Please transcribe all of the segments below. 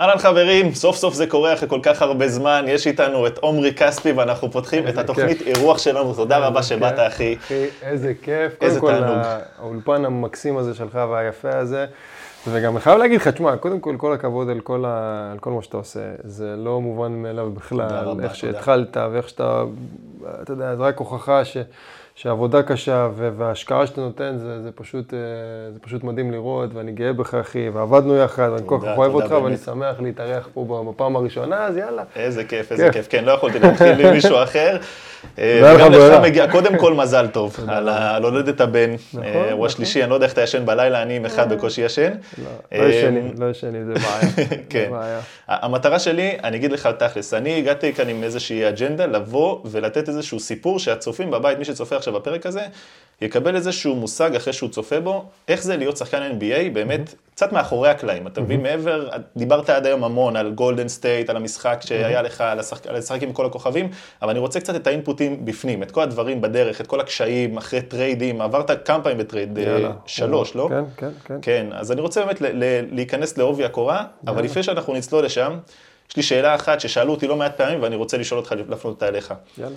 אהלן חברים, סוף סוף זה קורה אחרי כל כך הרבה זמן, יש איתנו את עומרי כספי ואנחנו פותחים את התוכנית כיף. אירוח שלנו, תודה רבה שבאת אחי. אחי, איזה כיף. איזה קודם. כל, האולפן המקסים הזה שלך והיפה הזה. וגם אני חייב להגיד לך, תשמע, קודם כל, כל הכבוד על כל, ה... על כל מה שאתה עושה. זה לא מובן מאליו בכלל, רבה, איך. שהתחלת ואיך שאתה, אתה יודע, זה רק הוכחה ש... שעבודה קשה וההשקעה שאתה נותן, זה, זה, פשוט, אה, זה פשוט מדהים לראות, ואני גאה בך, אחי, ועבדנו יחד, ואני כל כך אוהב אותך, ואני באמת. שמח להתארח פה בפעם הראשונה, אז יאללה. איזה כיף, איזה כיף. כיף. כן, לא יכולתי להתחיל עם מישהו אחר. אה, לא וגם לך. מגיע, קודם כל מזל טוב, על הולדת הבן. נכון, אה, הוא נכון. השלישי, אני לא יודע איך אתה ישן בלילה, אני עם אחד בקושי ישן. לא, לא ישנים, לא ישנים, זה בעיה. כן. המטרה שלי, אני אגיד לך תכלס, אני הגעתי כאן עם איזושהי אג'נדה לבוא ולתת איזשהו סיפור שהצופים בבית, מי שצופה עכשיו בפרק הזה, יקבל איזשהו מושג אחרי שהוא צופה בו, איך זה להיות שחקן NBA, באמת, קצת מאחורי הקלעים. אתה מבין, מעבר, דיברת עד היום המון על גולדן סטייט, על המשחק שהיה לך, על על לשחק עם כל הכוכבים, אבל אני רוצה קצת את האינפוטים בפנים, את כל הדברים בדרך, את כל הקשיים, אחרי טריידים, עברת כמה פעמים בטרייד, אה, יאללה. שלוש, לא? כן, כן, כן. כן, אז אני רוצה באמת ל- ל- להיכנס לעובי הקורה, אבל לפני שאנחנו נצלול לשם, יש לי שאלה אחת ששאלו אותי לא מעט פעמים, ואני רוצה לשאול אותך, להפנות אותה אליך. יאללה.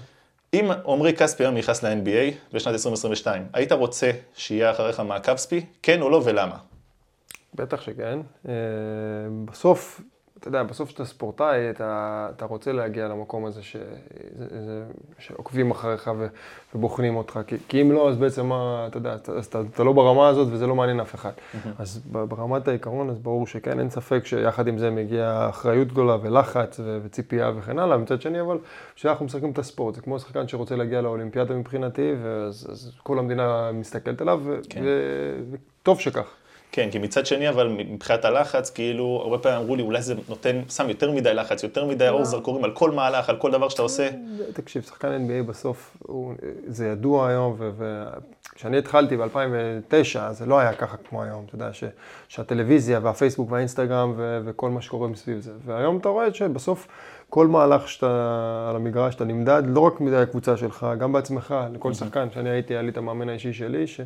אם עמרי כספי היום נכנס ל-NBA בשנת 2022, היית רוצה שיהיה אחריך מעקב ספי? כן או לא, ולמה? בטח שכן. אה, בסוף, אתה יודע, בסוף כשאתה ספורטאי, אתה, אתה רוצה להגיע למקום הזה ש, זה, זה, שעוקבים אחריך ו, ובוחנים אותך. כי, כי אם לא, אז בעצם מה, אתה יודע, אתה, אז אתה, אתה לא ברמה הזאת וזה לא מעניין אף אחד. אז ברמת העיקרון, אז ברור שכן, אין ספק שיחד עם זה מגיע אחריות גדולה ולחץ ו, וציפייה וכן הלאה. מצד שני, אבל כשאנחנו משחקים את הספורט, זה כמו שחקן שרוצה להגיע לאולימפיאדה מבחינתי, ואז אז כל המדינה מסתכלת עליו, כן. וטוב שכך. כן, כי מצד שני, אבל מבחינת הלחץ, כאילו, הרבה פעמים אמרו לי, אולי זה נותן, שם יותר מדי לחץ, יותר מדי אור זרקורים על כל מהלך, על כל דבר שאתה עושה. תקשיב, שחקן NBA בסוף, הוא, זה ידוע היום, וכשאני התחלתי ב-2009, זה לא היה ככה כמו היום, אתה יודע, ש, שהטלוויזיה והפייסבוק והאינסטגרם ו, וכל מה שקורה מסביב זה. והיום אתה רואה שבסוף כל מהלך שאתה על המגרש, אתה נמדד לא רק מדי הקבוצה שלך, גם בעצמך, לכל שחקן, כשאני הייתי, היה לי את המאמן האישי שלי, ש...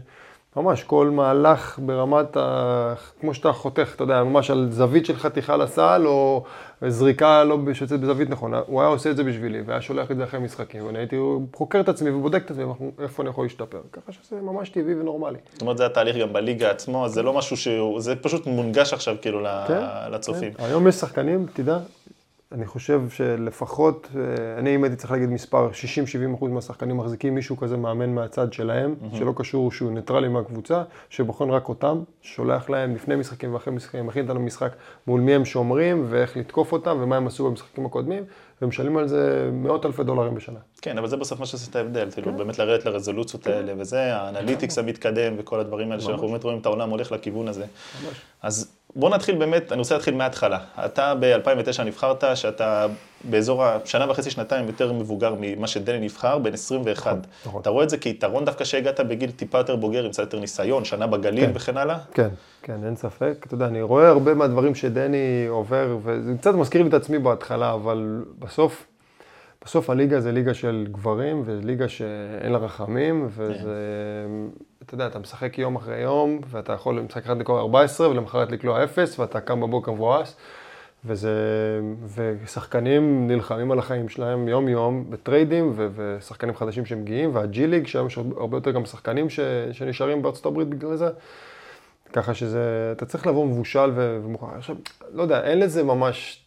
ממש, כל מהלך ברמת ה... כמו שאתה חותך, אתה יודע, ממש על זווית של חתיכה לסל, או זריקה לא שיוצאת בזווית נכונה, הוא היה עושה את זה בשבילי, והיה שולח את זה אחרי משחקים, ואני הייתי חוקר את עצמי ובודק את עצמי, איפה אני יכול להשתפר. ככה שזה ממש טבעי ונורמלי. זאת אומרת, זה התהליך גם בליגה עצמו, זה לא משהו שהוא, זה פשוט מונגש עכשיו כאילו כן, לצופים. כן. היום יש שחקנים, תדע, אני חושב שלפחות, אה, אני אם הייתי צריך להגיד מספר, 60-70 אחוז מהשחקנים מחזיקים מישהו כזה מאמן מהצד שלהם, שלא קשור שהוא ניטרלי מהקבוצה, שבוחן רק אותם, שולח להם לפני משחקים ואחרי משחקים, מכין אותנו משחק מול מי הם שומרים ואיך לתקוף אותם ומה הם עשו במשחקים הקודמים, ומשלמים על זה מאות אלפי דולרים בשנה. כן, אבל זה בסוף מה שעושה את ההבדל, כאילו באמת לרדת לרזולוציות האלה וזה, ה analytics המתקדם וכל הדברים האלה, שאנחנו באמת רואים את העולם הולך לכיוון הזה. אז בוא נתחיל באמת, אני רוצה להתחיל מההתחלה. אתה ב-2009 נבחרת, שאתה באזור השנה וחצי, שנתיים יותר מבוגר ממה שדני נבחר, בן 21. נכון. אתה רואה את זה כיתרון דווקא שהגעת בגיל טיפה יותר בוגר, עם קצת יותר ניסיון, שנה בגליל כן. וכן הלאה? כן, כן, אין ספק. אתה יודע, אני רואה הרבה מהדברים שדני עובר, וזה קצת מזכיר לי את עצמי בהתחלה, אבל בסוף, בסוף הליגה זה ליגה של גברים, וליגה שאין לה רחמים, וזה, אתה יודע, אתה משחק יום אחרי יום, ואתה יכול למשחק אחד לקלוע 14, ולמחרת לקלוע 0, ואתה קם בבוקר מבואס. וזה, ושחקנים נלחמים על החיים שלהם יום-יום בטריידים, ו- ושחקנים חדשים שמגיעים, וה G League, שהיום יש הרבה יותר גם שחקנים ש- שנשארים בארצות הברית בגלל זה. ככה שזה, אתה צריך לבוא מבושל ומוכן. עכשיו, לא יודע, אין לזה ממש,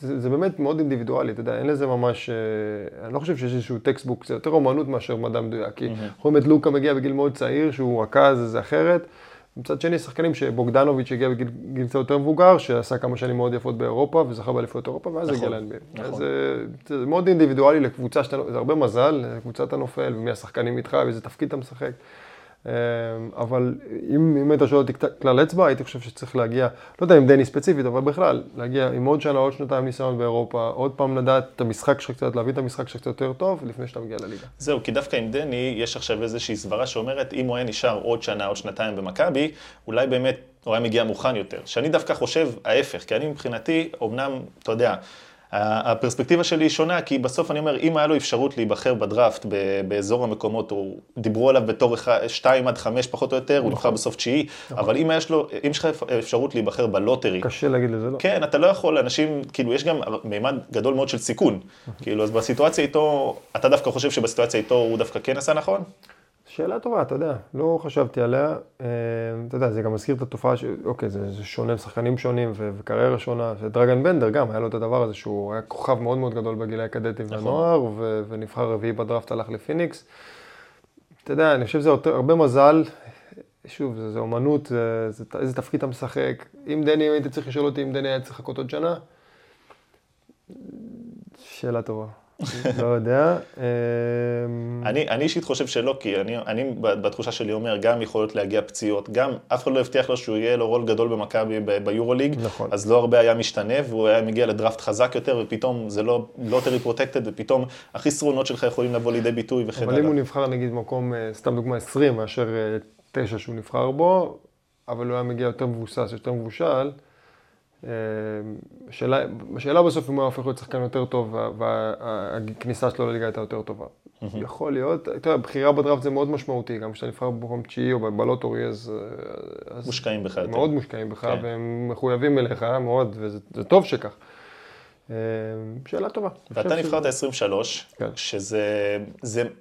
זה, זה באמת מאוד אינדיבידואלי, אתה יודע, אין לזה ממש, אה, אני לא חושב שיש איזשהו textbook, זה יותר אומנות מאשר מדע מדויק, כי אנחנו רואים את לוקה מגיע בגיל מאוד צעיר, שהוא רכז, זה אחרת. מצד שני, שחקנים שבוגדנוביץ' הגיע בגיל גיל קצת יותר מבוגר, שעשה כמה שנים מאוד יפות באירופה, וזכה באליפויות אירופה, ואז נכון, הגיע ל-NBA. נכון. אז זה, זה מאוד אינדיבידואלי לקבוצה שאתה, זה הרבה מזל, לקבוצה אתה נופל, ומי השחקנים איתך, ואיזה תפקיד אתה משחק. אה, אבל אם, אם היית שואל אותי כלל אצבע, הייתי חושב שצריך להגיע, לא יודע אם דני ספציפית, אבל בכלל, להגיע עם עוד שנה, עוד שנתיים ניסיון באירופה, עוד פעם לדעת את המשחק שלך קצת, להביא את המשחק שלך קצת יותר טוב, לפני שאתה מגיע לליגה. זהו, כי דווקא עם דני, יש עכשיו איזושהי סברה שאומרת, אם הוא היה נשאר עוד שנה, עוד שנתיים במכבי, אולי באמת הוא היה מגיע מוכן יותר. שאני דווקא חושב ההפך, כי אני מבחינתי, אמנם, אתה יודע, הפרספקטיבה שלי היא שונה, כי בסוף אני אומר, אם היה לו אפשרות להיבחר בדראפט באזור המקומות, או דיברו עליו בתור 2 עד 5 פחות או יותר, הוא נבחר בסוף תשיעי, אבל אם יש לו, אם יש לך אפשרות להיבחר בלוטרי, קשה להגיד לזה לא. כן, אתה לא יכול, אנשים, כאילו, יש גם מימד גדול מאוד של סיכון. כאילו, אז בסיטואציה איתו, אתה דווקא חושב שבסיטואציה איתו הוא דווקא כן עשה נכון? שאלה טובה, אתה יודע, לא חשבתי עליה. אה, אתה יודע, זה גם מזכיר את התופעה ש... אוקיי, זה, זה שונה, שחקנים שונים ו- וקריירה שונה. ודרגן בנדר גם, היה לו את הדבר הזה שהוא היה כוכב מאוד מאוד גדול בגילי הקדטים נכון. והנוער, ו- ונבחר רביעי בדראפט, הלך לפיניקס. אתה יודע, אני חושב שזה יותר, הרבה מזל. שוב, זה, זה אומנות, זה, זה, איזה תפקיד אתה משחק. אם דני, אם היית צריך לשאול אותי אם דני היה צריך לחכות עוד שנה, שאלה טובה. לא יודע. אמ, אני, אישית חושב שלא, כי אני, אני בתחושה שלי אומר, גם יכולות להגיע פציעות, גם אף אחד לא הבטיח לו שהוא יהיה לו רול גדול במכבי ביורוליג, נכון. אז לא הרבה היה משתנה, והוא היה מגיע לדראפט חזק יותר, ופתאום זה לא lottery protected, ופתאום החסרונות שלך יכולים לבוא לידי ביטוי וכן הלאה. אבל אם הוא נבחר נגיד במקום, אה, סתם דוגמה 20, מאשר 9 אה, שהוא נבחר בו, אבל הוא היה מגיע יותר מבוסס, יותר מבושל, השאלה, השאלה בסוף אם הוא הופך להיות שחקן יותר טוב והכניסה שלו לליגה הייתה יותר טובה. יכול להיות, אתה יודע, בחירה בדראפט זה מאוד משמעותי, גם כשאתה נבחר במקום תשיעי או בלוטורי, אז... מושקעים בך יותר. מאוד מושקעים בך, כן. והם מחויבים אליך מאוד, וזה טוב שכך. שאלה טובה. ואתה נבחרת שזה... 23, כן. שזה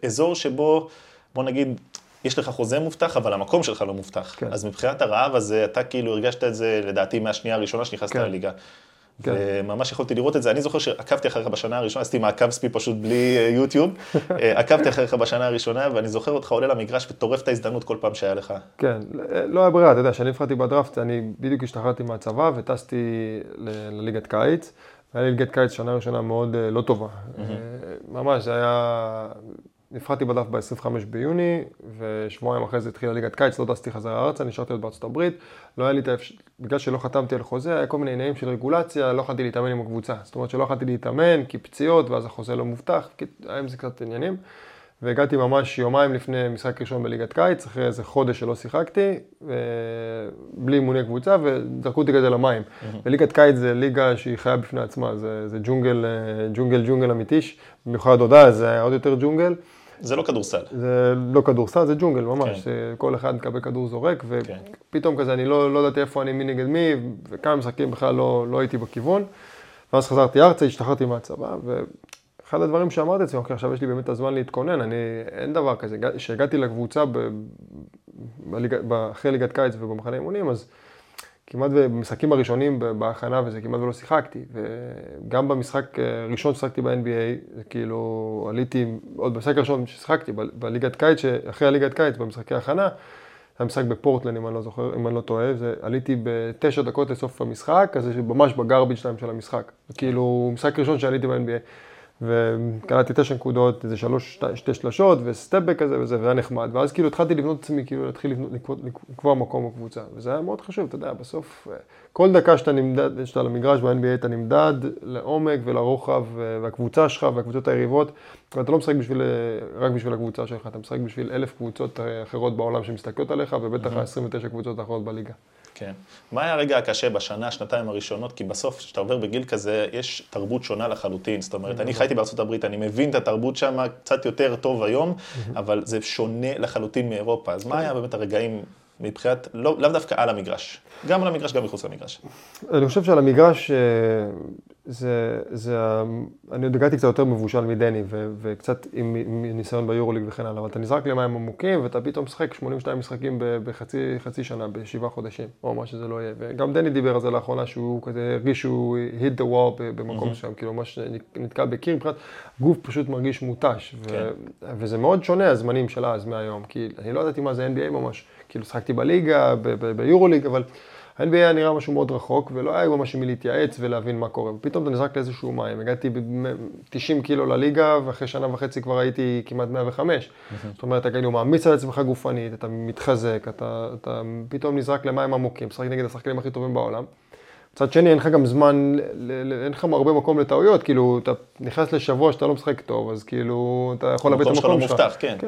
אזור שבו, בוא נגיד, יש לך חוזה מובטח, אבל המקום שלך לא מובטח. כן. אז מבחינת הרעב הזה, אתה כאילו הרגשת את זה, לדעתי, מהשנייה הראשונה שנכנסת כן. לליגה. כן. וממש יכולתי לראות את זה. אני זוכר שעקבתי אחריך בשנה הראשונה, עשיתי מעקב ספי פשוט בלי אה, יוטיוב. אה, עקבתי אחריך בשנה הראשונה, ואני זוכר אותך עולה למגרש וטורף את ההזדמנות כל פעם שהיה לך. כן, לא היה ברירה, אתה יודע, כשאני נבחרתי בדראפט, אני בדיוק השתחררתי מהצבא וטסתי לליגת קיץ. היה לי ליגת קיץ שנה ראשונה מאוד אה, לא טובה. ממש, זה היה נבחרתי בדף ב-25 ביוני, ושבועיים אחרי זה התחילה ליגת קיץ, לא טסתי חזרה ארצה, נשארתי עוד בארצות הברית. לא היה לי את האפשרות, בגלל שלא חתמתי על חוזה, היה כל מיני עניינים של רגולציה, לא יכולתי להתאמן עם הקבוצה. זאת אומרת שלא יכולתי להתאמן, כי פציעות, ואז החוזה לא מובטח, היה עם זה קצת עניינים. והגעתי ממש יומיים לפני משחק ראשון בליגת קיץ, אחרי איזה חודש שלא שיחקתי, בלי אימוני קבוצה, וזרקו אותי כזה למים. וליגת קיץ זה ליגה שהיא חיה בפני עצמה, זה, זה ג'ונגל, ג'ונגל, ג'ונגל אמיתי, במיוחד הודעה, זה היה עוד יותר ג'ונגל. זה לא כדורסל. זה לא כדורסל, זה ג'ונגל ממש. כן. כל אחד מקבל כדור זורק. ופתאום כן. כזה, אני לא, לא ידעתי איפה אני, מי נגד מי, וכמה משחקים בכלל לא, לא הייתי בכיוון. ואז חזרתי ארצה, השתחררתי מהצבא, ואחד הדברים שאמרתי לעצמי, אוקיי, עכשיו יש לי באמת את הזמן להתכונן, אני, אין דבר כזה. כשהגעתי לקבוצה ב, בליג, אחרי ליגת קיץ ובמחנה אימונים, אז... כמעט במשחקים הראשונים בהכנה וזה כמעט ולא שיחקתי. וגם במשחק הראשון ששיחקתי ב-NBA, כאילו עליתי, עוד במשחק הראשון ששיחקתי, בליגת קיץ, אחרי הליגת קיץ, במשחקי ההכנה, היה משחק בפורטלנד, אם אני לא זוכר, אם אני לא טועה, זה, עליתי בתשע דקות לסוף המשחק, אז זה ממש בגרביץ' שלהם של המשחק. כאילו, משחק ראשון שעליתי ב-NBA. וקלטתי תשע נקודות, איזה שלוש, שתי שלשות וסטפבק כזה וזה, וזה היה נחמד. ואז כאילו התחלתי לבנות את עצמי, כאילו להתחיל לבנות, לקבוע מקום בקבוצה. וזה היה מאוד חשוב, אתה יודע, בסוף, אה, כל דקה שאתה נמדד, שאתה על המגרש ב-NBA, אתה נמדד לעומק ולרוחב, אה, והקבוצה שלך והקבוצות היריבות, ואתה לא משחק בשביל, אה, רק בשביל הקבוצה שלך, אתה משחק בשביל אלף קבוצות אחרות בעולם שמסתכלות עליך, ובטח ה-29 קבוצות האחרות בליגה. כן. מה היה הרגע הקשה בשנה, שנתיים הראשונות? כי בסוף, כשאתה עובר בגיל כזה, יש תרבות שונה לחלוטין. זאת אומרת, אני חייתי בארצות הברית, אני מבין את התרבות שם קצת יותר טוב היום, אבל זה שונה לחלוטין מאירופה. אז מה היה באמת הרגעים מבחינת, לא, לאו דווקא על המגרש, גם על המגרש, גם מחוץ למגרש? אני חושב שעל המגרש, אה, זה, זה, אני עוד הגעתי קצת יותר מבושל מדני, ו, וקצת עם, עם ניסיון ביורוליג וכן הלאה, אבל אתה נזרק למים עמוקים, ואתה פתאום משחק 82 משחקים בחצי שנה, בשבעה חודשים, או מה שזה לא יהיה. וגם דני דיבר על זה לאחרונה, שהוא כזה הרגיש שהוא hit the wall במקום mm-hmm. כאילו ממש נתקע בקיר, מבחינת גוף פשוט מרגיש מותש. כן. ו, וזה מאוד שונה הזמנים של אז מהיום, כי אני לא ידעתי מה זה NBA ממש, כאילו שחקתי בליגה, ביורוליג, אבל... ה-NBA היה נראה משהו מאוד רחוק, ולא היה ממש עם מי להתייעץ ולהבין מה קורה. ופתאום אתה נזרק לאיזשהו מים. הגעתי ב-90 קילו לליגה, ואחרי שנה וחצי כבר הייתי כמעט 105. זאת אומרת, אתה כאילו מעמיס על עצמך גופנית, אתה מתחזק, אתה, אתה פתאום נזרק למים עמוקים, משחק נגד השחקנים הכי טובים בעולם. מצד שני, אין לך גם זמן, אין לך הרבה מקום לטעויות, כאילו, אתה נכנס לשבוע שאתה לא משחק טוב, אז כאילו, אתה יכול לאבד את המקום שלך. המקום שלך לא מובטח, כן. כן.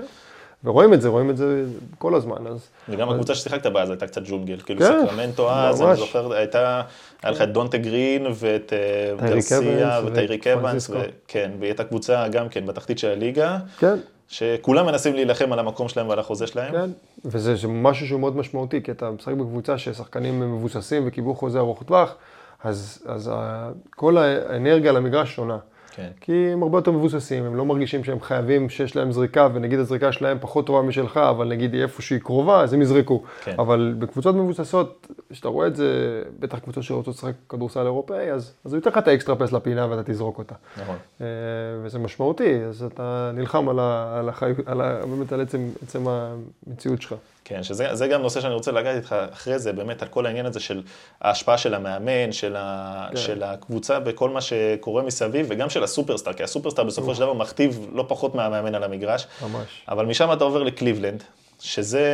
ורואים את זה, רואים את זה כל הזמן, אז... וגם הקבוצה ששיחקת בה אז הייתה קצת ג'ונגל, כאילו כן, סקרמנטו אז, אני ממש. זוכר, הייתה, היה לך את דונטה גרין ואת אה, גרסיה אבנס וטייריק אבנס. כן, והיא הייתה קבוצה גם כן בתחתית של הליגה, כן, שכולם מנסים להילחם על המקום שלהם ועל החוזה שלהם. כן, וזה זה משהו שהוא מאוד משמעותי, כי אתה משחק בקבוצה ששחקנים מבוססים וקיבלו חוזה ארוך טווח, אז, אז ה- כל האנרגיה על המגרש שונה. כן. כי הם הרבה יותר מבוססים, הם לא מרגישים שהם חייבים שיש להם זריקה, ונגיד הזריקה שלהם פחות טובה משלך, אבל נגיד היא איפה שהיא קרובה, אז הם יזרקו. כן. אבל בקבוצות מבוססות, כשאתה רואה את זה, בטח קבוצות שרוצות לשחק כדורסל אירופאי, אז, אז הוא ייתן לך את האקסטרה פס לפינה ואתה תזרוק אותה. נכון. אה, וזה משמעותי, אז אתה נלחם על, ה, על, החי, על, ה, באמת על עצם, עצם המציאות שלך. כן, שזה זה גם נושא שאני רוצה לגעת איתך אחרי זה, באמת על כל העניין הזה של ההשפעה של המאמן, של, ה, כן. של הקבוצה וכל מה שקורה מסביב, וגם של הסופרסטאר, כי הסופרסטאר בסופו של דבר מכתיב לא פחות מהמאמן על המגרש, ממש. אבל משם אתה עובר לקליבלנד, שזה,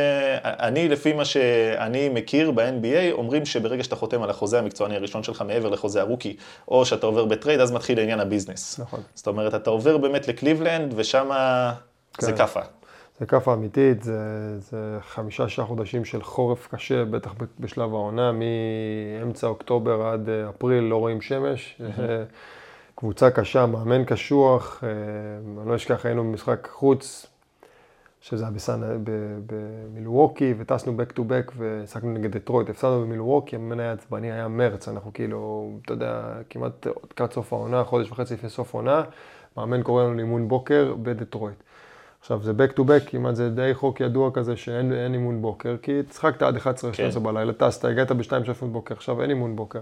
אני לפי מה שאני מכיר ב-NBA, אומרים שברגע שאתה חותם על החוזה המקצועני הראשון שלך מעבר לחוזה ה rookie, או שאתה עובר בטרייד, אז מתחיל עניין הביזנס. נכון. זאת אומרת, אתה עובר באמת לקליבלנד, ושם זה כן. כאפה. זה כאפה אמיתית, זה, זה חמישה שישה חודשים של חורף קשה, בטח בשלב העונה, מאמצע אוקטובר עד אה, אפריל לא רואים שמש. אה, קבוצה קשה, מאמן קשוח, אה, אני לא אשכח, היינו במשחק חוץ, שזה היה בסן, במילווקי, וטסנו back to back והשחקנו נגד דטרויט, הפסדנו במילווקי, המאמן היה עצבני, היה מרץ, אנחנו כאילו, אתה יודע, כמעט לקראת סוף העונה, חודש וחצי לפני סוף העונה, מאמן קורא לנו לאימון בוקר בדטרויט. עכשיו, זה back to back, כמעט זה די חוק ידוע כזה שאין אין אימון בוקר, כי צחקת עד 11-12 כן. בלילה, טסת, הגעת ב-2 לפנות בוקר, עכשיו אין אימון בוקר.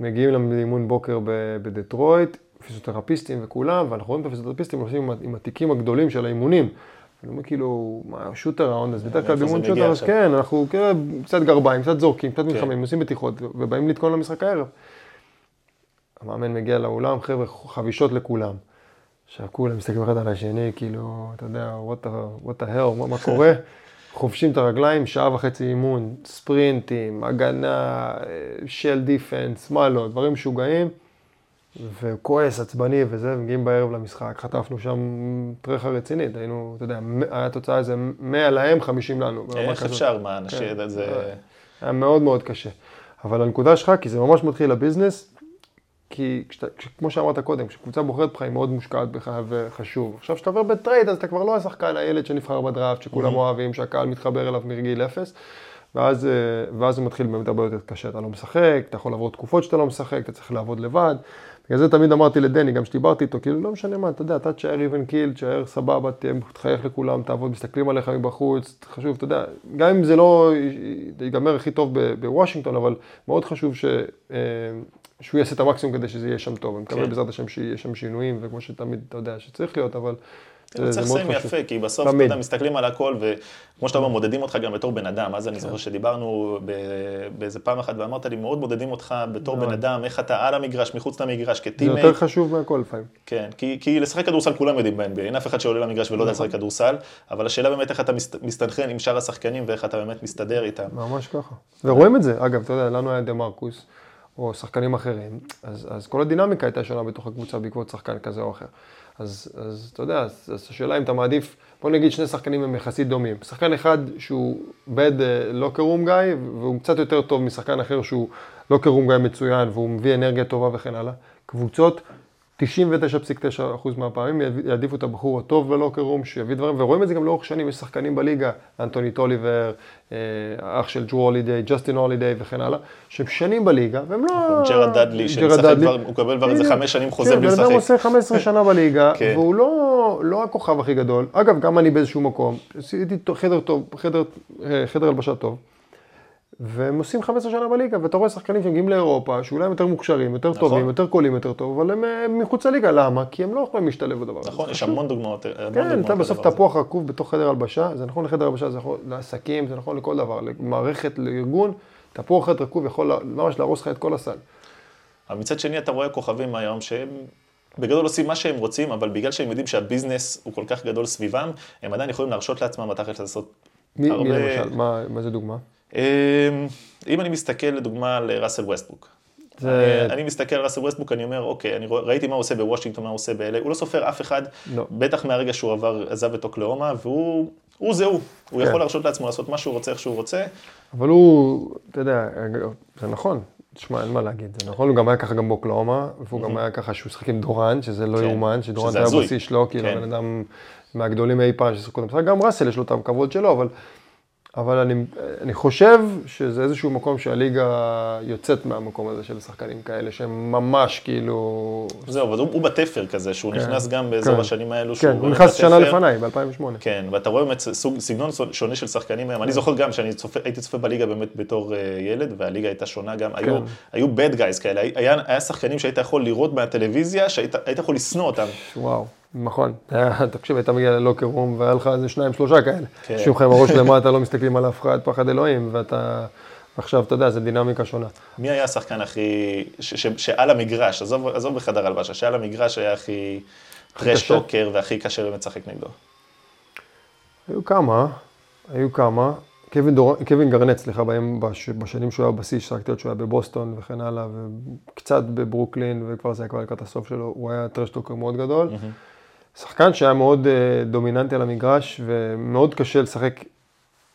מגיעים לאימון בוקר בדטרויט, פיזיותרפיסטים וכולם, ואנחנו רואים את הפיזיותרפיסטים הולכים עם, עם התיקים הגדולים של האימונים. אני אומר כאילו, מה, שוט אראונד, אז בדרך כלל באימון מגיע שוט אז? כן, אנחנו כאילו קצת גרביים, קצת זורקים, קצת כן. מלחמים, עושים בטיחות, ובאים לתקון למשחק הערב. המאמן מגיע לאולם, חבר'ה, חבישות לכולם. עכשיו כולם מסתכלים אחד על השני, כאילו, אתה יודע, what the, what the hell, מה, מה קורה? חובשים את הרגליים, שעה וחצי אימון, ספרינטים, הגנה, shell defense, מה לא, דברים משוגעים. וכועס, עצבני וזה, מגיעים בערב למשחק, חטפנו שם טריחה רצינית, היינו, אתה יודע, היה תוצאה איזה 100 להם, 50 לנו. איך. אפשר, מה, אנשים, כן. זה... היה מאוד מאוד קשה. אבל הנקודה שלך, כי זה ממש מתחיל לביזנס, כי כשאתה, כש, כמו שאמרת קודם, כשקבוצה בוחרת בך היא מאוד מושקעת בך וחשוב. עכשיו, כשאתה עובר בטרייד, אז אתה כבר לא השחקן, הילד שנבחר בדראפט, שכולם אוהבים, שהקהל מתחבר אליו מגיל אפס, ואז, אה, ואז הוא מתחיל באמת הרבה יותר קשה. אתה לא משחק, אתה יכול לעבור תקופות שאתה לא משחק, אתה צריך לעבוד לבד. בגלל זה תמיד אמרתי לדני, גם כשדיברתי איתו, כאילו, לא משנה מה, אתה יודע, אתה תשאר even killed, תשאר סבבה, תחייך לכולם, תעבוד, מסתכלים עליך מבחוץ, חשוב, אתה יודע, גם אם זה לא ייגמר הכי טוב בוושינגטון, אבל מאוד חשוב ש, אה, שהוא יעשה את המקסימום כדי שזה יהיה שם טוב. אני מקווה כן. בעזרת השם שיהיה שם שינויים, וכמו שתמיד, אתה יודע, שצריך להיות, אבל הוא צריך לסיים יפה, כי בסוף, אתה. יודע, מסתכלים על הכל, וכמו שאתה אומר, מודדים אותך גם בתור בן אדם. אז אני זוכר שדיברנו באיזה פעם אחת, ואמרת לי, מאוד מודדים אותך בתור בן אדם, איך אתה על המגרש, מחוץ למגרש, זה יותר כטימייט. חשוב מהכל לפעמים. כן, כי, לשחק כדורסל כולם יודעים ב-NBA, אין אף אחד שעולה למגרש ולא יודע לשחק כדורסל, אבל השאלה באמת איך אתה מסת- מסתנכרן עם שאר השחקנים ואיך אתה באמת מסתדר איתם. ממש ככה. ורואים את זה, אגב, אתה יודע, לנו היה דה מרקוס, או שחקנים אחרים, אז, אז כל הדינמיקה הייתה שונה בתוך הקבוצה בעקבות שחקן כזה או אחר. אז, אז אתה יודע, אז, אז השאלה אם אתה מעדיף, בוא נגיד שני שחקנים הם יחסית דומים. שחקן אחד שהוא bad locker room guy, והוא קצת יותר טוב משחקן אחר שהוא locker room guy מצוין, והוא מביא אנרגיה טובה וכן הלאה. קבוצות, 99.9% מהפעמים יעדיפו את הבחור הטוב ב locker room, שיביא דברים, ורואים את זה גם לאורך שנים, יש שחקנים בליגה, אנטוני טוליבר, אה, האח של ג'רו הולידיי, ג'סטין הולידיי וכן הלאה, שהם שנים בליגה, והם לא... ג'רד דדלי, ג'רד שמשחק דדלי. כבר, הוא מקבל כבר איזה. חמש שנים חוזה כן, בלי בן אדם לשחק. עושה 15 שנה בליגה, כן. והוא לא, לא הכוכב הכי גדול. אגב, גם אני באיזשהו מקום, עשיתי חדר טוב, חדר, אה, חדר הלבשה טוב. והם עושים 15 שנה בליגה, ואתה רואה שחקנים שמגיעים לאירופה, שאולי הם יותר מוכשרים, יותר נכון. טובים, יותר קולים יותר טוב, אבל הם אה, מחוץ לליגה, למה? כי הם לא יכולים להשתלב בדבר הזה. נכון, יש. המון דוגמאות. המון כן, אתה בסוף. תפוח רקוב בתוך חדר הלבשה, זה נכון לחדר הלבשה, זה נכון לעסקים, זה נכון לכל דבר, למערכת, לארגון, תפוח רקוב יכול ממש להרוס לך את כל הסל. אבל מצד שני אתה רואה כוכבים היום שהם בגדול עושים מה שהם רוצים, אבל בגלל שהם יודעים שהביזנס הוא כל כך גדול סביבם, הם עדיין יכולים להרשות לעצמם בתכלס לעשות מי, הרבה... מי למשל? מה, מה זה דוגמה? אמ, אם אני מסתכל לדוגמה על ראסל ווסטבוק. זה- אני, אני מסתכל על ראסל ווסטבוק, אני אומר, אוקיי, אני ראיתי מה הוא עושה בוושינגטון, מה הוא עושה ב-LA, הוא לא סופר אף אחד, לא. בטח מהרגע שהוא עבר, עזב את אוקלאומה, והוא הוא זה הוא. הוא כן. יכול להרשות לעצמו לעשות מה שהוא רוצה, איך שהוא רוצה. אבל הוא, אתה יודע, זה נכון. תשמע, אין מה להגיד, זה נכון, הוא גם היה ככה גם באוקלהומה, והוא גם היה ככה שהוא שחק עם דוראנט, שזה לא כן. יאומן, שדוראנט הזוי. בשיא שלו, כאילו, כן. בן אדם מהגדולים אי פעם ששיחקו את המשחק, גם ראסל יש לו את הכבוד שלו, אבל, אבל אני, אני חושב שזה איזשהו מקום שהליגה יוצאת מהמקום הזה של שחקנים כאלה, שהם ממש כאילו... זהו, אבל הוא, הוא בתפר כזה, שהוא כן. נכנס גם באזור כן. השנים האלו, כן, הוא נכנס שנה בתפר. לפניי, ב-2008. כן, ואתה רואה באמת סוג, סגנון שונה של שחקנים היום. אני כן. זוכר גם שאני צופה, הייתי צופה בליגה באמת בתור אה, ילד, והליגה הייתה שונה גם. היו, כן. היו bad guys כאלה, היה, היה שחקנים שהיית יכול לראות מהטלוויזיה, שהיית היית יכול לשנוא אותם. וואו, נכון. תקשיב, היית מגיע ללוקר רום והיה לך איזה שניים, שלושה כאלה. כן. יושבים לך עם הראש למטה, לא מסתכלים על אף אחד, פחד אלוהים, ואתה... עכשיו, אתה יודע, זו דינמיקה שונה. מי היה השחקן הכי, ש, ש, שעל המגרש, עזוב, עזוב בחדר הלבשה, שעל המגרש היה הכי טרש קשה? טוקר והכי קשה באמת לשחק נגדו. היו כמה, היו כמה. קווין, דור... קווין גרנט, סליחה, בהם, בש... בשנים שהוא היה בשיא, ששחקתי עוד שהוא היה בבוסטון וכן הלאה, וקצת בברוקלין, וכבר זה היה כבר לקראת הסוף שלו, הוא היה טרשטוקר מאוד גדול. שחקן שהיה מאוד uh, דומיננטי על המגרש, ומאוד קשה לשחק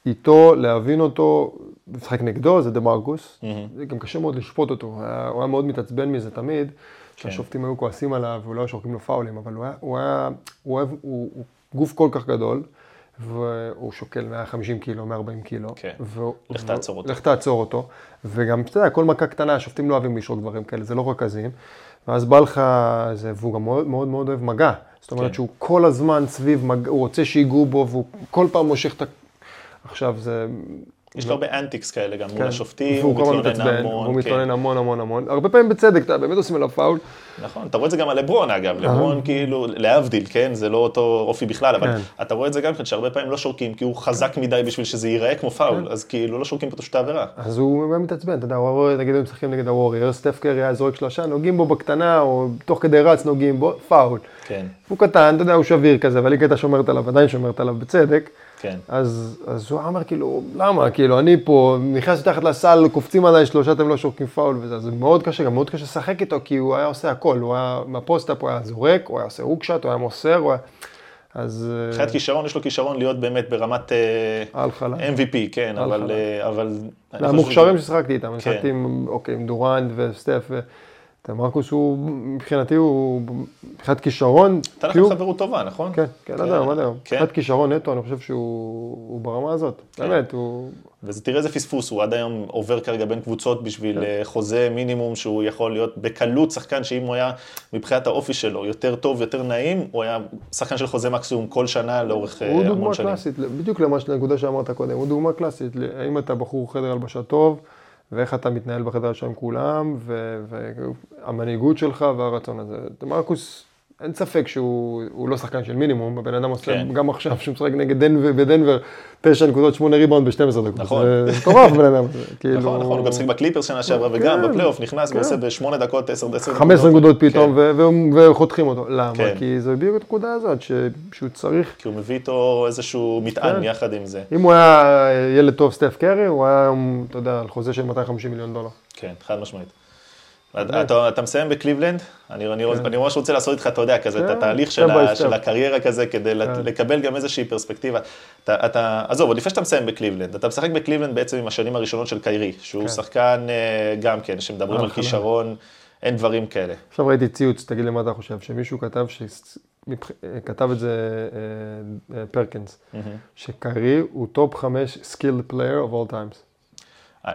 איתו, להבין אותו, לשחק נגדו, זה דה מרקוס. זה גם קשה מאוד לשפוט אותו, הוא היה, מאוד מתעצבן מזה תמיד, שהשופטים היו כועסים עליו, ולא היו שורקים לו פאולים, אבל הוא היה, הוא היה, הוא אוהב, הוא, הוא גוף כל כך גדול, והוא שוקל 150 קילו, 140 קילו. כן. והוא- לך תעצור אותו. לך תעצור אותו. וגם, אתה יודע, כל מכה קטנה, השופטים לא אוהבים לשרוק דברים כאלה, זה לא רכזים. ואז בא לך זה, והוא גם מאוד מאוד, מאוד אוהב מגע. זאת אומרת כן. שהוא כל הזמן סביב הוא רוצה שיגעו בו, והוא כל פעם מושך את ה... עכשיו זה... יש לו הרבה אנטיקס כאלה גם מול כן. השופטים, הוא מתלונן המון. הוא כן. מתלונן המון המון המון. הרבה פעמים בצדק, אתה באמת עושים עליו פאול. נכון, אתה רואה את זה גם על לברון אגב, לברון כאילו, להבדיל, כן, זה לא אותו אופי בכלל, אבל כן. אתה רואה את זה גם כן, שהרבה פעמים לא שורקים, כי הוא חזק מדי בשביל שזה ייראה כמו פאול. אז כאילו לא שורקים פשוט את העבירה. אז הוא היה מתעצבן, אתה יודע, הוא רואה, נגיד הם משחקים נגד הווריירס, סטף קרי היה זורק שלושה, נוגעים בו בקטנה, או תוך כדי רץ נוגעים בו, פאול. כן, הוא קטן, אתה יודע, הוא שביר כזה, והליגה הייתה שומרת עליו, עדיין שומרת עליו בצדק. כן. אז, אז הוא אמר, כאילו, למה? כאילו, אני פה, נכנס מתחת לסל, קופצים עליי שלושה, אתם לא שורקים פאול וזה, אז זה מאוד קשה, גם מאוד קשה לשחק איתו, כי הוא היה עושה הכל, הוא היה, מה post-up הוא היה זורק, הוא היה עושה hook shot, הוא היה מוסר, הוא היה... אז... אה, מבחינת כישרון, יש לו כישרון להיות באמת ברמת אה, על חלק. MVP, כן, אבל... אה, אבל... שזה- ששחקתי איתם, כן. שחקתי עם, אוקיי, עם דורנט וסטף, ו... אתה מרקוס הוא, מבחינתי הוא, מבחינת כישרון, הייתה לכם חברות טובה, נכון? כן, כן, עד היום, עד היום. כן, מבחינת כישרון נטו, אני חושב שהוא הוא ברמה הזאת, באמת, הוא... ותראה איזה פספוס, הוא עד היום עובר כרגע בין קבוצות בשביל כן. אה, חוזה מינימום שהוא יכול להיות בקלות שחקן שאם הוא היה מבחינת האופי שלו יותר טוב, יותר נעים, הוא היה שחקן של חוזה מקסימום כל שנה לאורך אה, הוא המון דוגמה שנים. קלאסית, בדיוק לנקודה שאמרת קודם, הוא דוגמה קלאסית, האם אתה בחור חדר הלבשה טוב, ואיך אתה מתנהל בחדר הלבשה עם כולם, והמנהיגות שלך והרצון הזה. מרקוס, אין ספק שהוא הוא לא שחקן של מינימום, הבן אדם עושה, כן. גם עכשיו שהוא משחק נגד דנבר, בדנבר, 9 נקודות 8 ריבאונד ב-12 דקות. נכון. זה מטורף בן אדם הזה, כאילו... נכון, נכון, הוא גם שיחק בקליפרס שנה שעברה וגם כן, בפלייאוף נכנס כן. ועושה בשמונה דקות, עשר עשר 15 נקודות פתאום, ו- וחותכים אותו. למה? כן. כי זה בדיוק הנקודה הזאת, שהוא צריך כי הוא מביא איתו איזשהו מטען כן. יחד עם זה. אם הוא היה ילד טוב, סטף קרי, הוא היה אתה יודע, על חוזה של 250 מיליון דולר. כן, חד משמעית. אתה, אתה מסיים בקליבלנד, אני, אני, כן. אני ממש רוצה לעשות איתך, אתה יודע, כזה, את כן, התהליך של, ה, הקריירה כזה, כדי כן. לקבל גם איזושהי פרספקטיבה. אתה, אתה, עזוב, עוד לפני שאתה מסיים בקליבלנד, אתה משחק בקליבלנד בעצם עם השנים הראשונות של קיירי, שהוא כן. שחקן אה, גם כן, שמדברים על חלק. כישרון, אין דברים כאלה. עכשיו ראיתי ציוץ, תגיד לי מה אתה חושב, שמישהו כתב, כתב את זה אה, אה, פרקינס, שקיירי הוא top 5 skilled player of all times.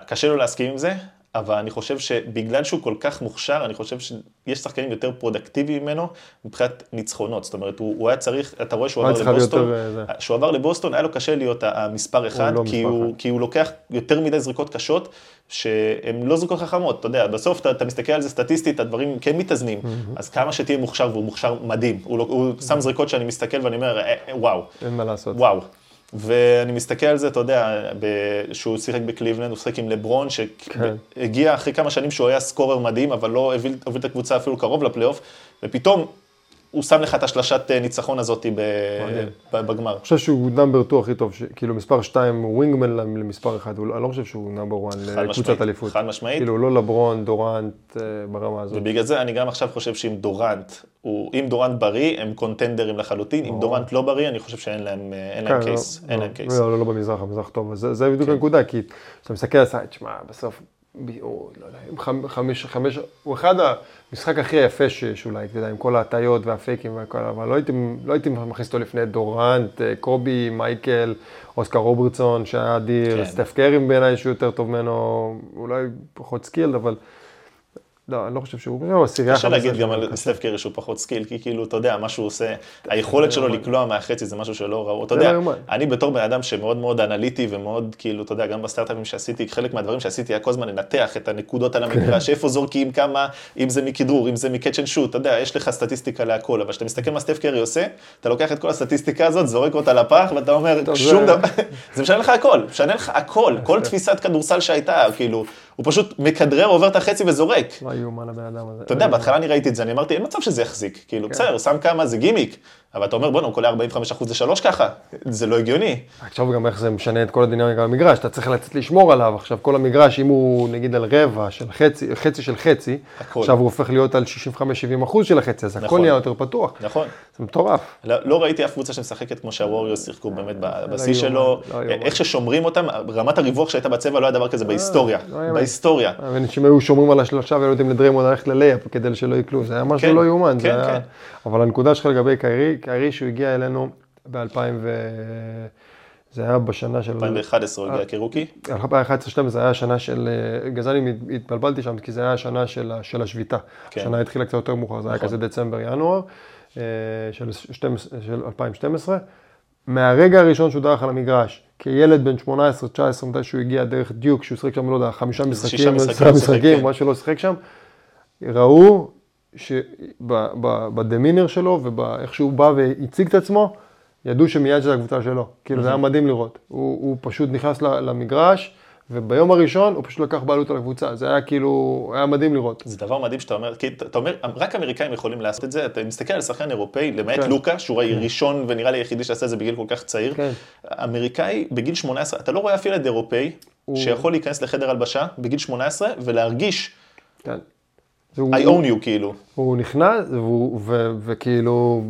קשה לו להסכים עם זה, אבל אני חושב שבגלל שהוא כל כך מוכשר, אני חושב שיש שחקנים יותר פרודקטיביים ממנו מבחינת ניצחונות. זאת אומרת, הוא, הוא היה צריך, אתה רואה שהוא הוא עבר לבוסטון, יותר, אה. כשהוא עבר לבוסטון היה לו קשה להיות המספר אחד, לא כי, מספר הוא, אחד. כי הוא לוקח יותר מדי זריקות קשות, שהן לא זריקות חכמות, אתה יודע, בסוף אתה, אתה מסתכל על זה סטטיסטית, הדברים כן מתאזנים, אז כמה שתהיה מוכשר, והוא מוכשר מדהים, הוא, לא- הוא שם זריקות שאני מסתכל ואני אומר, "אה, אה, וואו, אין מה לעשות. וואו. ואני מסתכל על זה, אתה יודע, שהוא שיחק בקליבלנד, הוא שיחק עם לברון, כן. שהגיע אחרי כמה שנים שהוא היה scorer מדהים, אבל לא הוביל את הקבוצה אפילו קרוב לפלייאוף, ופתאום הוא שם לך את השלשת אה, ניצחון הזאת ב- מדהים. ב- בגמר. אני חושב שהוא number 2 הכי טוב, כאילו מספר 2 הוא wingman למספר 1, אני לא חושב שהוא number 1 חד לקבוצת אליפות. חד משמעית. כאילו לא לברון, דורנט, אה, ברמה הזאת. ובגלל זה אני גם עכשיו חושב שאם דורנט, אם דורנט בריא, הם contender־ים לחלוטין, אם. דורנט לא בריא, אני חושב שאין להם, אה, אין להם כן, case, לא, אין לא, להם case. לא, לא, לא במזרח, המזרח טוב, זה, בדיוק כן. הנקודה, כי כשאתה מסתכל על סייט, שמע, בסוף, הוא, לא יודע, חמש, חמש, הוא אחד המשחק הכי יפה שיש אולי, אתה יודע, עם כל ההטיות והפייקים והכל, אבל לא הייתי, לא הייתי מכניס אותו לפני דורנט, אה, קובי, מייקל, אוסקר רוברטסון, שהיה אדיר, כן. סטף קרי בעיניי שהוא יותר טוב ממנו, אולי פחות skilled, אבל לא, אני לא חושב שהוא, הוא עשירייה קשה להגיד 15 גם על. סטף קרי שהוא פחות skilled, כי כאילו, אתה יודע, מה שהוא עושה, היכולת שלו. לקלוע מהחצי זה משהו שלא ראו. אתה לא יודע, יאומן. אני בתור בן אדם שמאוד מאוד אנליטי ומאוד, כאילו, אתה יודע, גם בסטארט-אפים שעשיתי, חלק מהדברים שעשיתי היה כל הזמן לנתח את הנקודות על המגרש, איפה זורקים, כמה, אם זה מכדרור, אם זה מ catch and shoot, אתה יודע, יש לך סטטיסטיקה להכל, אבל כשאתה מסתכל מה סטף קרי עושה, אתה לוקח את כל הסטטיסטיקה הזאת, זורק אותה לפח, ואתה אומר, שום זה- דבר, זה משנה לך הכל, משנה לך הכל, כל תפיסת כדורסל שהייתה, כאילו, הוא פשוט מכדרר, עובר את החצי וזורק. מה יאומן הבן אדם הזה. אתה יודע, בהתחלה אני ראיתי את זה, אני אמרתי, אין מצב שזה יחזיק. כאילו, כן. בסדר, שם כמה, זה גימיק. אבל אתה אומר, בוא'נה, הוא קולע 45% לשלוש ככה. זה לא הגיוני. עכשיו גם איך זה משנה את כל הדינמיקה במגרש, אתה צריך לצאת לשמור עליו, עכשיו כל המגרש, אם הוא נגיד על רבע של חצי, חצי של חצי, הכל. עכשיו הוא הופך להיות על 65-70 אחוז של החצי, אז הכל נכון. נהיה יותר פתוח, נכון. זה מטורף. לא, לא ראיתי אף קבוצה שמשחקת כמו שהווריוס שיחקו באמת ב- בשיא שלו. לא. איך ששומרים אותם, רמת הריווח שהייתה בצבע לא היה דבר כזה בהיסטוריה. לא. בהיסטוריה. אנשים היו שומרים על השלושה והיו נותנים לדריימונד ללכת ללייאפ כדי שלא יקלו, זה היה משהו כן, לא יאומן, כן. כן. אבל הנקודה שלך לגבי קיירי, קיירי שהוא הגיע אלינו ב-2000 ו... זה היה בשנה של... 2011 הוא הגיע כ rookie. 2011-2012 זה היה השנה של, אה, זה אני התבלבלתי שם, כי זה היה השנה של, של השביתה. כן. השנה התחילה קצת יותר מאוחר, זה היה נכון. כזה דצמבר-ינואר אה, של, 12, של 2012. מהרגע הראשון שהוא דרך על המגרש, כילד בן 18-19, מתי שהוא הגיע דרך דיוק, שהוא שיחק שם, לא יודע, חמישה משחקים, שישה משחקים משחקים, כן. מה שלא שיחק שם, ראו שבדמינר שלו ובאיך שהוא בא והציג את עצמו, ידעו שמיד זו הקבוצה שלו. כאילו זה היה מדהים לראות. הוא, הוא פשוט נכנס למגרש, וביום הראשון הוא פשוט לקח בעלות על הקבוצה. זה היה כאילו, היה מדהים לראות. זה דבר מדהים שאתה אומר, כי אתה אומר, רק אמריקאים יכולים לעשות את זה, אתה מסתכל על שחקן אירופאי, למעט כן. לוקה, שהוא ראשון ונראה לי היחידי שעשה את זה בגיל כל כך צעיר. כן. אמריקאי בגיל 18, אתה לא רואה אפילו ילד אירופאי הוא- שיכול להיכנס לחדר הלבשה בגיל 18 ולהרגיש, כן. והוא- I own you כאילו. הוא נכנס, והוא- ו- וכאילו,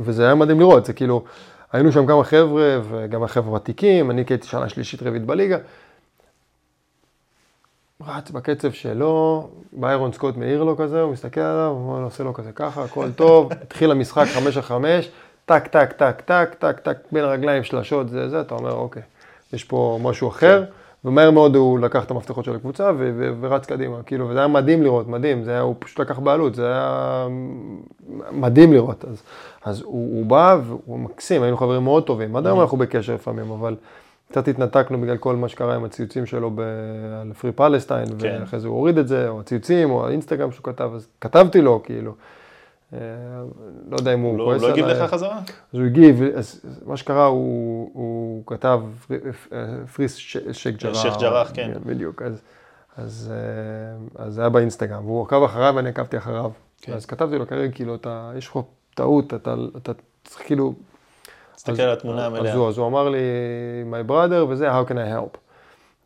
וזה היה מדהים לראות, זה כאילו, היינו שם כמה חבר'ה, וגם החבר'ה ותיקים, אני כי הייתי שנה שלישית רביעית בליגה. רץ בקצב שלו, ביירון סקוט מעיר לו כזה, הוא מסתכל עליו, הוא עושה לו כזה ככה, הכל טוב, התחיל המשחק חמש על חמש, טק, טק, טק, טק, טק, טק, בין הרגליים שלשות, זה זה, אתה אומר, אוקיי, יש פה משהו אחר, ומהר מאוד הוא לקח את המפתחות של הקבוצה ו- ו- ורץ קדימה, כאילו, וזה היה מדהים לראות, מדהים, זה היה, הוא פשוט לקח בעלות, זה היה מדהים לראות, אז, אז הוא, הוא בא והוא מקסים, היינו חברים מאוד טובים, עד היום אנחנו בקשר לפעמים, אבל קצת התנתקנו בגלל כל מה שקרה עם הציוצים שלו ב- על פרי פלסטיין, כן. ואחרי זה הוא הוריד את זה, או הציוצים, או האינסטגרם שהוא כתב, אז כתבתי לו, כאילו, לא יודע אם הוא הוא לא- כועס הוא לא הגיב עליי. לך חזרה? אז הוא הגיב, אז מה שקרה, הוא, הוא כתב פרי- פריס ש- שייק ג'ראח. שייח' ג'ראח, כן. בדיוק, אז, אז, אה, אז זה היה באינסטגרם, והוא עקב אחריי ואני עקבתי אחריו. כן. אז כתבתי לו, כרגע, כאילו, אתה, יש לך טעות, אתה, אתה צריך כאילו... תסתכל על התמונה אז המלאה. הוא, אז הוא אמר לי, my brother, וזה, how can I help?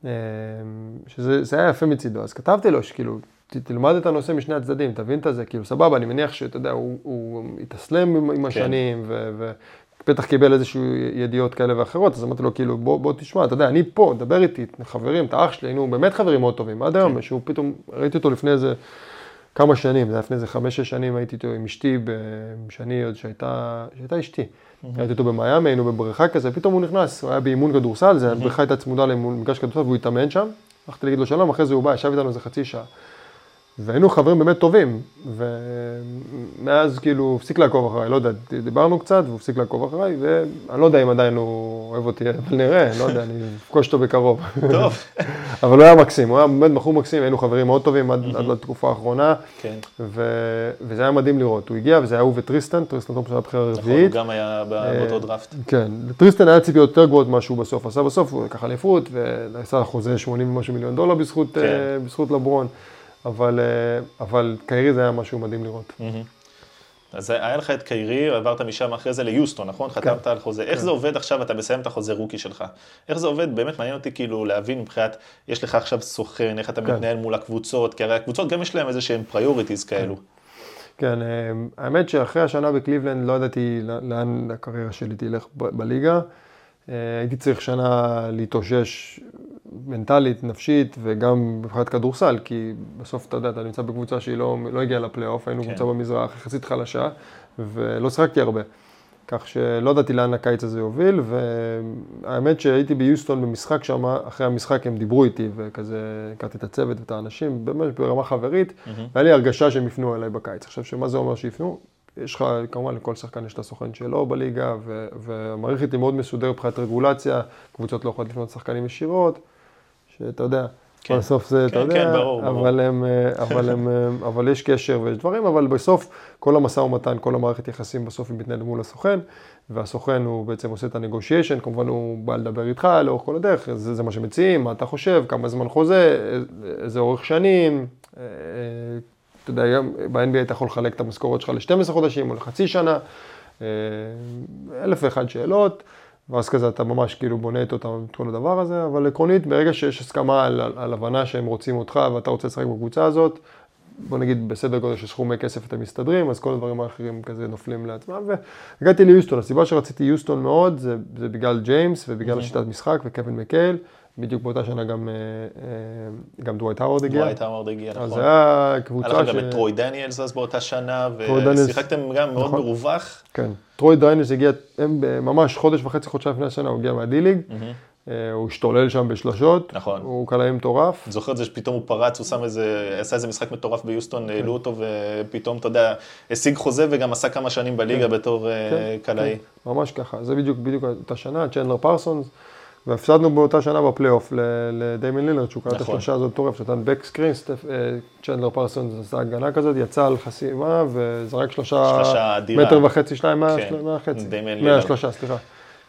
אה, שזה זה היה יפה מצידו, אז כתבתי לו שכאילו, תלמד את הנושא משני הצדדים, תבין את זה, כאילו, סבבה, אני מניח שאתה יודע, הוא, הוא התאסלם עם, כן. עם השנים, ו... ובטח קיבל איזשהו ידיעות כאלה ואחרות, אז אמרתי לו, כאילו, בוא, בוא תשמע, אתה יודע, אני פה, דבר איתי, חברים, אתה אח שלי, היינו באמת חברים מאוד טובים, עד כן. היום, שהוא פתאום, ראיתי אותו לפני איזה כמה שנים, זה היה לפני איזה חמש-שש שנים, הייתי איתו עם אשתי, שאני עוד שהייתה, שהייתה אשתי. הייתי איתו במיאמי, היינו בבריכה כזה, פתאום הוא נכנס, הוא היה באימון כדורסל, זה הבריכה הייתה צמודה למגרש כדורסל, והוא התאמן שם. הלכתי להגיד לו שלום, אחרי זה הוא בא, ישב איתנו איזה חצי שעה. והיינו חברים באמת טובים, ומאז כאילו הוא הפסיק לעקוב אחריי, לא יודע, דיברנו קצת והוא הפסיק לעקוב אחריי, ואני לא יודע אם עדיין הוא אוהב אותי, אבל נראה, לא יודע, אני אפגוש אותו בקרוב. טוב, אבל הוא היה מקסים, הוא היה באמת בחור מקסים, היינו חברים מאוד טובים עד, עד לתקופה האחרונה, כן. ו... וזה היה מדהים לראות. הוא הגיע וזה היה הוא וטריסטן, טריסטן תומפסון היה בחירה נכון, הוא רביעית. גם היה ב- באותו דראפט. כן, לטריסטן היה ציפיות יותר גבוהות ממה שהוא בסוף עשה בסוף, הוא לקח אליפות ועשה חוזה 80 ומשהו מיליון דולר בזכות, כן. אה, בזכות לברון, אבל, אה, אבל קיירי זה היה משהו מדהים לראות. מהמם. אז היה לך את קיירי, עברת משם אחרי זה ליוסטון, נכון? כן. חתמת על חוזה. איך זה עובד עכשיו, אתה מסיים את החוזה rookie שלך? איך זה עובד? באמת מעניין אותי כאילו להבין מבחינת, יש לך עכשיו סוכן, איך אתה כן. מתנהל מול הקבוצות, כי הרי הקבוצות גם יש להם איזה שהם priorities כאלו. כן, אה, האמת שאחרי השנה בקליבלנד לא ידעתי לאן הקריירה שלי תלך בליגה. אה, הייתי צריך שנה להתאושש מנטלית, נפשית, וגם מבחינת כדורסל, כי בסוף אתה יודע, אתה נמצא בקבוצה שהיא לא, לא הגיעה לפלייאוף, היינו כן. קבוצה במזרח, יחסית חלשה, ולא שיחקתי הרבה. כך שלא ידעתי לאן הקיץ הזה יוביל, והאמת שהייתי ביוסטון במשחק שם, אחרי המשחק הם דיברו איתי, וכזה הכרתי את הצוות ואת האנשים, באמת ברמה חברית, והיה לי הרגשה שהם יפנו אליי בקיץ. עכשיו, שמה זה אומר שיפנו? יש לך, כמובן לכל שחקן יש את הסוכן שלו בליגה, ו- והמערכת היא מאוד מסודרת מבחינת רגולציה, קבוצות לא יכולות לפנות לשחקנים ישירות, שאתה יודע, כן. בסוף זה, אתה כן, יודע, כן, ברור, ברור. אבל, הם, אה, אבל, הם, אה, אבל יש קשר ויש דברים, אבל בסוף כל המשא ומתן, כל המערכת יחסים בסוף היא מתנהלת מול הסוכן, והסוכן הוא בעצם עושה את ה-negotiation, כמובן הוא בא לדבר איתך לאורך כל הדרך, זה, זה מה שמציעים, מה אתה חושב, כמה זמן חוזה, איזה אורך שנים, אה, אתה יודע, ב-NBA אתה יכול לחלק את המשכורת שלך ל-12 חודשים או לחצי שנה, אה, אלף ואחד שאלות. ואז כזה אתה ממש כאילו בונה את אותם, את כל הדבר הזה, אבל עקרונית, ברגע שיש הסכמה על, על, על הבנה שהם רוצים אותך ואתה רוצה לשחק בקבוצה הזאת, בוא נגיד בסדר גודל של סכומי כסף אתם מסתדרים, אז כל הדברים האחרים כזה נופלים לעצמם. והגעתי ליוסטון, הסיבה שרציתי יוסטון מאוד זה, זה בגלל ג'יימס ובגלל השיטת משחק וקווין מקייל. בדיוק באותה שנה גם, אה, אה, גם דווייט האוורד הגיע. דווייט האוורד הגיע, נכון. אז זה היה קבוצה היה לך ש... גם את טרוי דניאלס אז באותה שנה, טרוי דניאלס, ושיחקתם גם מאוד נכון. מרווח. כן. טרוי דניאלס הגיע, הם ממש חודש וחצי, חודשיים לפני השנה, הוא הגיע מה D-League. אה, הוא השתולל שם בשלשות. נכון. הוא קלעי מטורף. אני זוכר את זה שפתאום הוא פרץ, הוא שם איזה, עשה איזה משחק מטורף ביוסטון, העלו אותו ופתאום, אתה יודע, השיג חוזה וגם עשה כמה שנים בליגה בתור אה, כן, קלעי. כן, ממש ככה. זה בדיוק, בדיוק אותה שנה, צ'נדלר פרסונס. והפסדנו באותה שנה בפלייאוף ל- לדיימן לילרד, שהוא קלע את נכון. השלושה הזאת מטורף, שנתן back screen, אה, צ'נדלר פרסונס עשה הגנה כזאת, יצא על חסימה וזרק שלושה. מטר וחצי, שניים מה- כן, מהחצי, לילרד. מהשלושה, סליחה.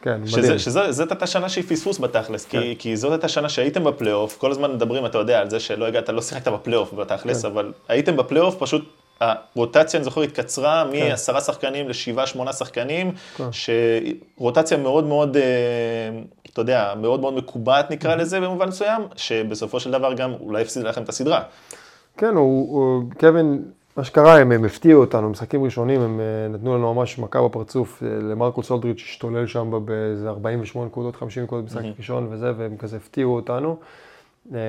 כן, שזה, מדהים. שזה, זאת הייתה שנה שהיא פספוס בתכלס, כן. כי, כי זאת הייתה שנה שהייתם בפלייאוף, כל הזמן מדברים, אתה יודע, על זה שלא הגעת, לא שיחקת בפלייאוף בתכלס, כן. אבל הייתם בפלייאוף, פשוט הרוטציה, אני זוכר, התקצרה כן. מעשרה שחקנים לשבעה, שמונה שחקנים, כן. שרוטציה מאוד מאוד, אה, אתה יודע, מאוד מאוד מקובעת נקרא לזה במובן מסוים, שבסופו של דבר גם אולי הפסיד לכם את הסדרה. כן, הוא, הוא, קווין, מה שקרה, הם, הם הפתיעו אותנו, משחקים ראשונים, הם אה, נתנו לנו ממש מכה בפרצוף, אה, למרקוס אולדריץ' השתולל שם באיזה 48 נקודות, 50 נקודות במשחק ראשון וזה, והם כזה הפתיעו אותנו. אה,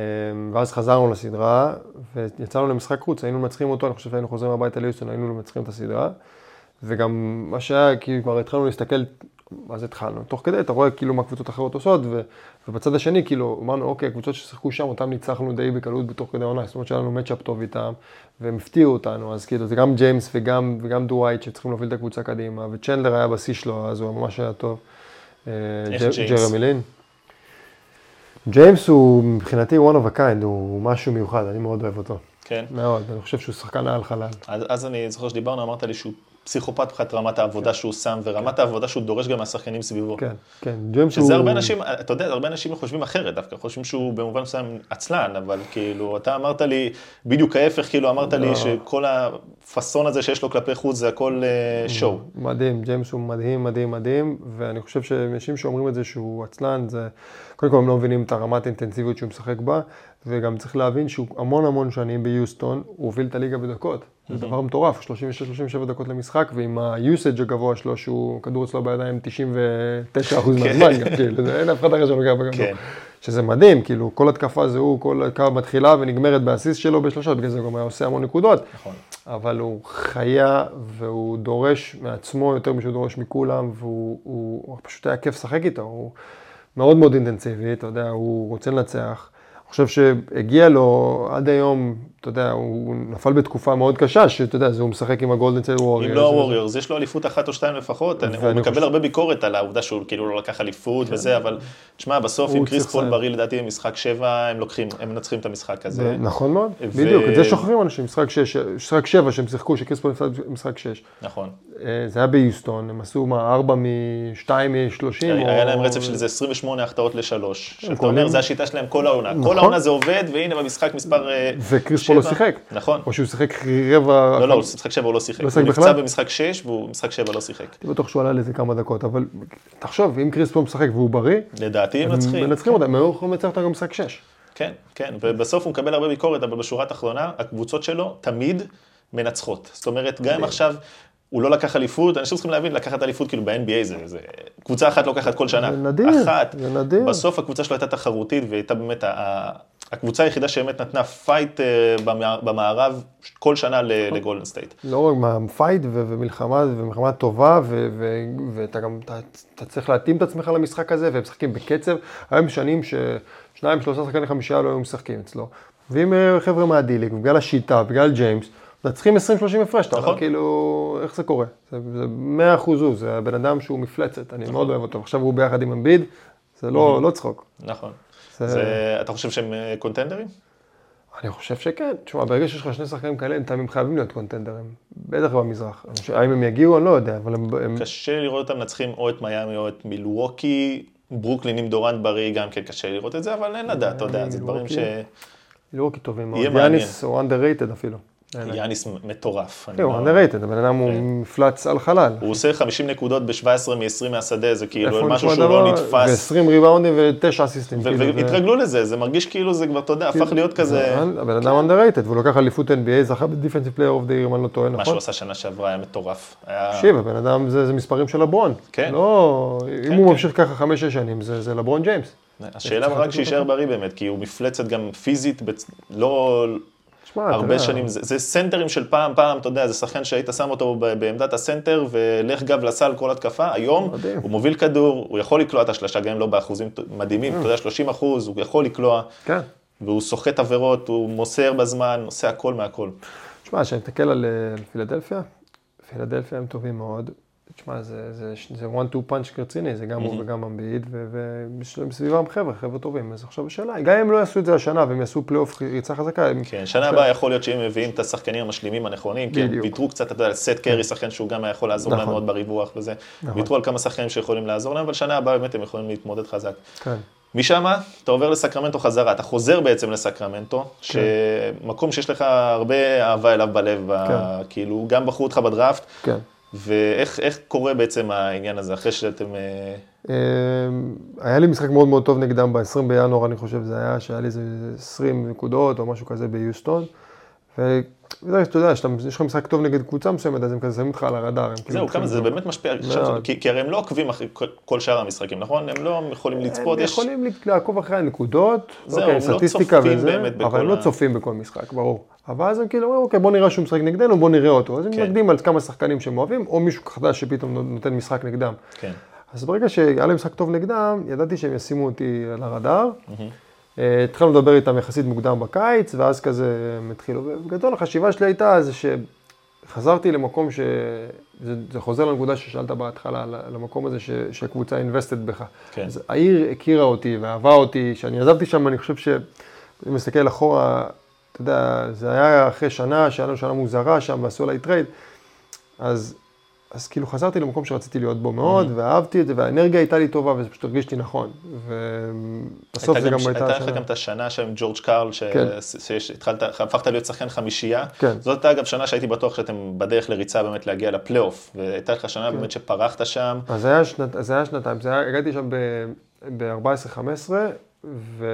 ואז חזרנו לסדרה, ויצאנו למשחק חוץ, היינו מנצחים אותו, אני חושב שהיינו חוזרים הביתה ליוסטון, היינו מנצחים את הסדרה. וגם מה שהיה, כי כבר התחלנו להסתכל, אז התחלנו. תוך כדי, אתה רואה כאילו מה קבוצות אחרות עושות, ו, ובצד השני, כאילו, אמרנו, אוקיי, הקבוצות ששיחקו שם, אותם ניצחנו די בקלות בתוך כדי העונה, זאת אומרת שהיה לנו מצ'אפ טוב איתם, והם הפתיעו אותנו, אז כאילו, זה גם ג'יימס וגם, וגם דווייט שצריכים להוביל את הקבוצה קדימה, וצ'נדלר היה בשיא שלו, אז הוא ממש היה טוב. אה, איך ג'יימס? ג'רמי לין. ג'יימס הוא מבחינתי one of a kind, הוא משהו מיוחד, אני מאוד אוהב אותו. כן. מאוד, אני חושב שהוא שחקן על חלל. אז, אז אני זוכר שדיברנו, אמרת לי שהוא פסיכופת מבחינת רמת העבודה שהוא שם, ורמת העבודה שהוא דורש גם מהשחקנים סביבו. כן, כן, ג'יימס הוא... שזה הרבה אנשים, אתה יודע, הרבה אנשים חושבים אחרת דווקא, חושבים שהוא במובן מסוים עצלן, אבל כאילו, אתה אמרת לי, בדיוק ההפך, כאילו אמרת לי לא. שכל הפאסון הזה שיש לו כלפי חוץ זה הכל אה, show. מדהים, ג'יימס הוא מדהים, מדהים, מדהים, ואני חושב שאנשים שאומרים את זה שהוא עצלן, זה, קודם כל הם לא מבינים את הרמת האינטנסיביות שהוא משחק בה, וגם צריך להבין שהוא המון המון שנים ביוסטון, הוא הוביל את הליגה בדקות. זה דבר מטורף, 36-37 דקות למשחק, ועם ה-usage הגבוה שלו, שהוא, כדור אצלו בידיים 99% מהזמן, גם כאילו, זה- אין אף אחד אחר שלוקח בכדור. כן. שזה מדהים, כאילו, כל התקפה זה הוא, כל הקו מתחילה ונגמרת באסיסט שלו בשלושות, בגלל זה הוא גם היה עושה המון נקודות. נכון. אבל הוא חיה והוא דורש מעצמו יותר משהוא דורש מכולם, והוא הוא, הוא פשוט היה כיף לשחק איתו, הוא מאוד מאוד אינטנסיבי, אתה יודע, הוא רוצה לנצח. חושב שהגיע לו עד היום, אתה יודע, הוא נפל בתקופה מאוד קשה, שאתה יודע, הוא משחק עם הגולדן סטייט ווריורס. אם לא הווריורס, יש לו אליפות אחת או שתיים לפחות, הוא מקבל הרבה ביקורת על העובדה שהוא כאילו לא לקח אליפות וזה, אבל תשמע, בסוף עם קריס פול. בריא לדעתי במשחק שבע, הם לוקחים, הם מנצחים את המשחק הזה. זה נכון מאוד, בדיוק, את זה שוכחים אנשים, משחק שבע שהם שיחקו, שקריס פול נפצע משחק שש. נכון. אה, זה היה ביוסטון, הם עשו מה, ארבע משתיים משלושים? היה להם רצף של איזה 28 החטאות לשלוש. שאתה כולל- אומר, זה השיטה שלהם כל העונה. כל נכון. העונה זה עובד, והנה במשחק מספר פה לא שיחק. נכון. או שהוא שיחק רבע... לא, לא, הוא שיחק שבע, הוא לא שיחק. לא שיחק הוא נפצע בכלל? במשחק שש, והוא משחק שבע לא שיחק. הייתי בטוח שהוא עלה לזה כמה דקות, אבל תחשוב, אם קריס פול משחק והוא בריא, לדעתי הם מנצחים. מנצחים אותם, הם יכולים לנצח אותם גם במשחק 6. כן, כן, ובסוף הוא מקבל הרבה ביקורת, אבל בשורה התחתונה, הקבוצות שלו תמיד מנצחות. זאת אומרת, גם אם עכשיו הוא לא לקח אליפות, אנשים צריכים להבין, לקחת אליפות כאילו ב-NBA זה, זה... קבוצה אחת לוקחת כל שנה. זה נדיר, אחת. זה נדיר. בסוף הקבוצה שלו הייתה תחרותית, והייתה באמת הקבוצה היחידה שבאמת נתנה פייט אה, במע- במערב כל שנה ל- לגולדן סטייט. לא רק פייט ומלחמה, ומלחמה טובה, ואתה גם, אתה, צריך להתאים את עצמך למשחק הזה, והם משחקים בקצב. היום שנים ששניים, שלושה שחקני חמישייה לא היו משחקים אצלו. ואם אה, חבר'ה מהדיליג, בגלל השיטה, בגלל ג'יימס, מנצחים 20-30 הפרש, אתה אומר נכון. כאילו, איך זה קורה? זה, זה 100 אחוז הוא, זה הבן אדם שהוא מפלצת, אני מאוד אוהב אותו. עכשיו הוא ביחד עם אמביד, זה לא, לא צחוק. נכון. זה-. אתה חושב שהם אה, קונטנדרים? אני חושב שכן. תשמע, ברגע שיש לך שני שחקנים כאלה, הם תמיד חייבים להיות קונטנדרים. בטח במזרח. האם הם יגיעו, אני לא יודע, אבל הם... קשה לראות אותם מנצחים או את מיאמי או את מילווקי. ברוקלין עם דורנט בריא, גם כן קשה לראות את זה, אבל אין לדעת, אתה יודע, זה דברים ש... מילווקי. טובים מאוד. יאניס הוא underrated אפילו. יאניס מטורף. כן, הוא לא- underrated, הבן אדם הוא כן. מפלץ על חלל. הוא עושה 50 נקודות ב-17 מ-20 מהשדה, זה כאילו משהו שהוא לא? נתפס. ו-20 ריבאונדים ו-9 אסיסטים. כאילו, והתרגלו לזה, זה מרגיש כאילו זה כבר, אתה יודע, הפך להיות כזה... זה- הבן אדם underrated, והוא לקח אליפות NBA, זכה ב defensive player of the year, אם אני לא טועה, מה נכון? שהוא עשה שנה שעברה היה מטורף. תקשיב, הבן אדם זה מספרים של לברון. כן. לא, אם הוא כן. ממשיך ככה חמש-שש שנים, זה לברון ג'יימס. השאלה רק שיישאר. בריא באמת, כי הוא מפלצת גם פיזית, לא אתה הרבה יודע, שנים, זה זה סנטרים של פעם, פעם, אתה יודע, זה שחקן שהיית שם אותו בעמדת הסנטר ולך גב לסל כל התקפה, היום מדהים. הוא מוביל כדור, הוא יכול לקלוע את השלושה, גם אם לא באחוזים מדהימים, אתה יודע, 30 אחוז, הוא יכול לקלוע, כן. והוא סוחט עבירות, הוא מוסר בזמן, עושה הכל מהכל. תשמע, כשאני מסתכל על, אה, על פילדלפיה, פילדלפיה הם טובים מאוד. תשמע, זה, זה, זה one two punch רציני, זה גם הוא וגם אמביד, ויש להם סביבם חבר'ה, חבר'ה טובים. אז עכשיו השאלה, גם אם לא יעשו את זה השנה והם יעשו פלייאוף ריצה חזקה, הם... כן, שנה הבאה יכול להיות שאם מביאים את השחקנים המשלימים הנכונים, כי הם. ויתרו קצת, אתה יודע, על סת' קרי, שחקן שהוא גם היה יכול לעזור להם נכון. מאוד בריווח וזה, נכון. ויתרו על כמה שחקנים שיכולים לעזור להם, אבל שנה הבאה באמת הם יכולים להתמודד חזק. כן. משם אתה עובר לסקרמנטו חזרה, אתה חוזר בעצם לסקרמנטו, כן. שמקום שיש לך הרבה אהבה אליו בלב, ב- כאילו גם בחרו אותך בדראפט, כן. ואיך איך קורה בעצם העניין הזה, אחרי שאתם... אה, אה, היה לי משחק מאוד מאוד טוב נגדם ב-20 בינואר, אני חושב, זה היה שהיה לי איזה 20 נקודות או משהו כזה ביוסטון. ואתה יודע, כשאתה- יש לך משחק טוב נגד קבוצה מסוימת, אז הם כזה שמים אותך על הרדאר. הם כאילו זהו, כמה זה. באמת משפיע, מאוד. כי, הרי הם לא עוקבים אחרי כל- שאר המשחקים, נכון? הם לא יכולים לצפות, הם יש... יכולים לעקוב אחרי הנקודות, זהו, אוקיי, הם לא סטטיסטיקה צופים וזה, באמת בכל אבל הם לא צופים בכל משחק, ברור. אבל אז הם כאילו אומרים, אוקיי, בוא נראה שהוא משחק נגדנו, בוא נראה אותו. אז הם כן. מתנגדים על כמה שחקנים שהם אוהבים, או מישהו חדש שפתאום נותן משחק נגדם. כן, אז ברגע שהיה להם משחק טוב נגדם, ידעתי שהם ישימו אותי על הרדאר. אה, התחלנו לדבר איתם יחסית מוקדם בקיץ, ואז כזה הם התחילו. ובגדול החשיבה שלי הייתה זה שחזרתי למקום ש... זה, זה חוזר לנקודה ששאלת בהתחלה, למקום הזה ש... שהקבוצה invested בך. כן. אז העיר הכירה אותי ואהבה אותי, כשאני עזבתי שם, אני חושב ש... אם מסתכל אחורה, אתה יודע, זה היה אחרי שנה, שהיה לנו שנה מוזרה שם, ועשו עליי טרייד, אז, אז כאילו חזרתי למקום שרציתי להיות בו מאוד, ואהבתי את זה, והאנרגיה הייתה לי טובה, וזה פשוט הרגיש לי נכון. ובסוף זה גם גם- הייתה הייתה לך. גם את השנה שם עם ג'ורג' קארל, ש- כן. שהתחלת, הפכת להיות שחקן חמישייה. כן. זאת הייתה אגב שנה שהייתי בטוח שאתם בדרך לריצה באמת להגיע לפלייאוף, והייתה לך שנה באמת שפרחת שם. אז זה היה, שנת, היה שנתיים, זה היה, הגעתי שם ב-14-15, ו...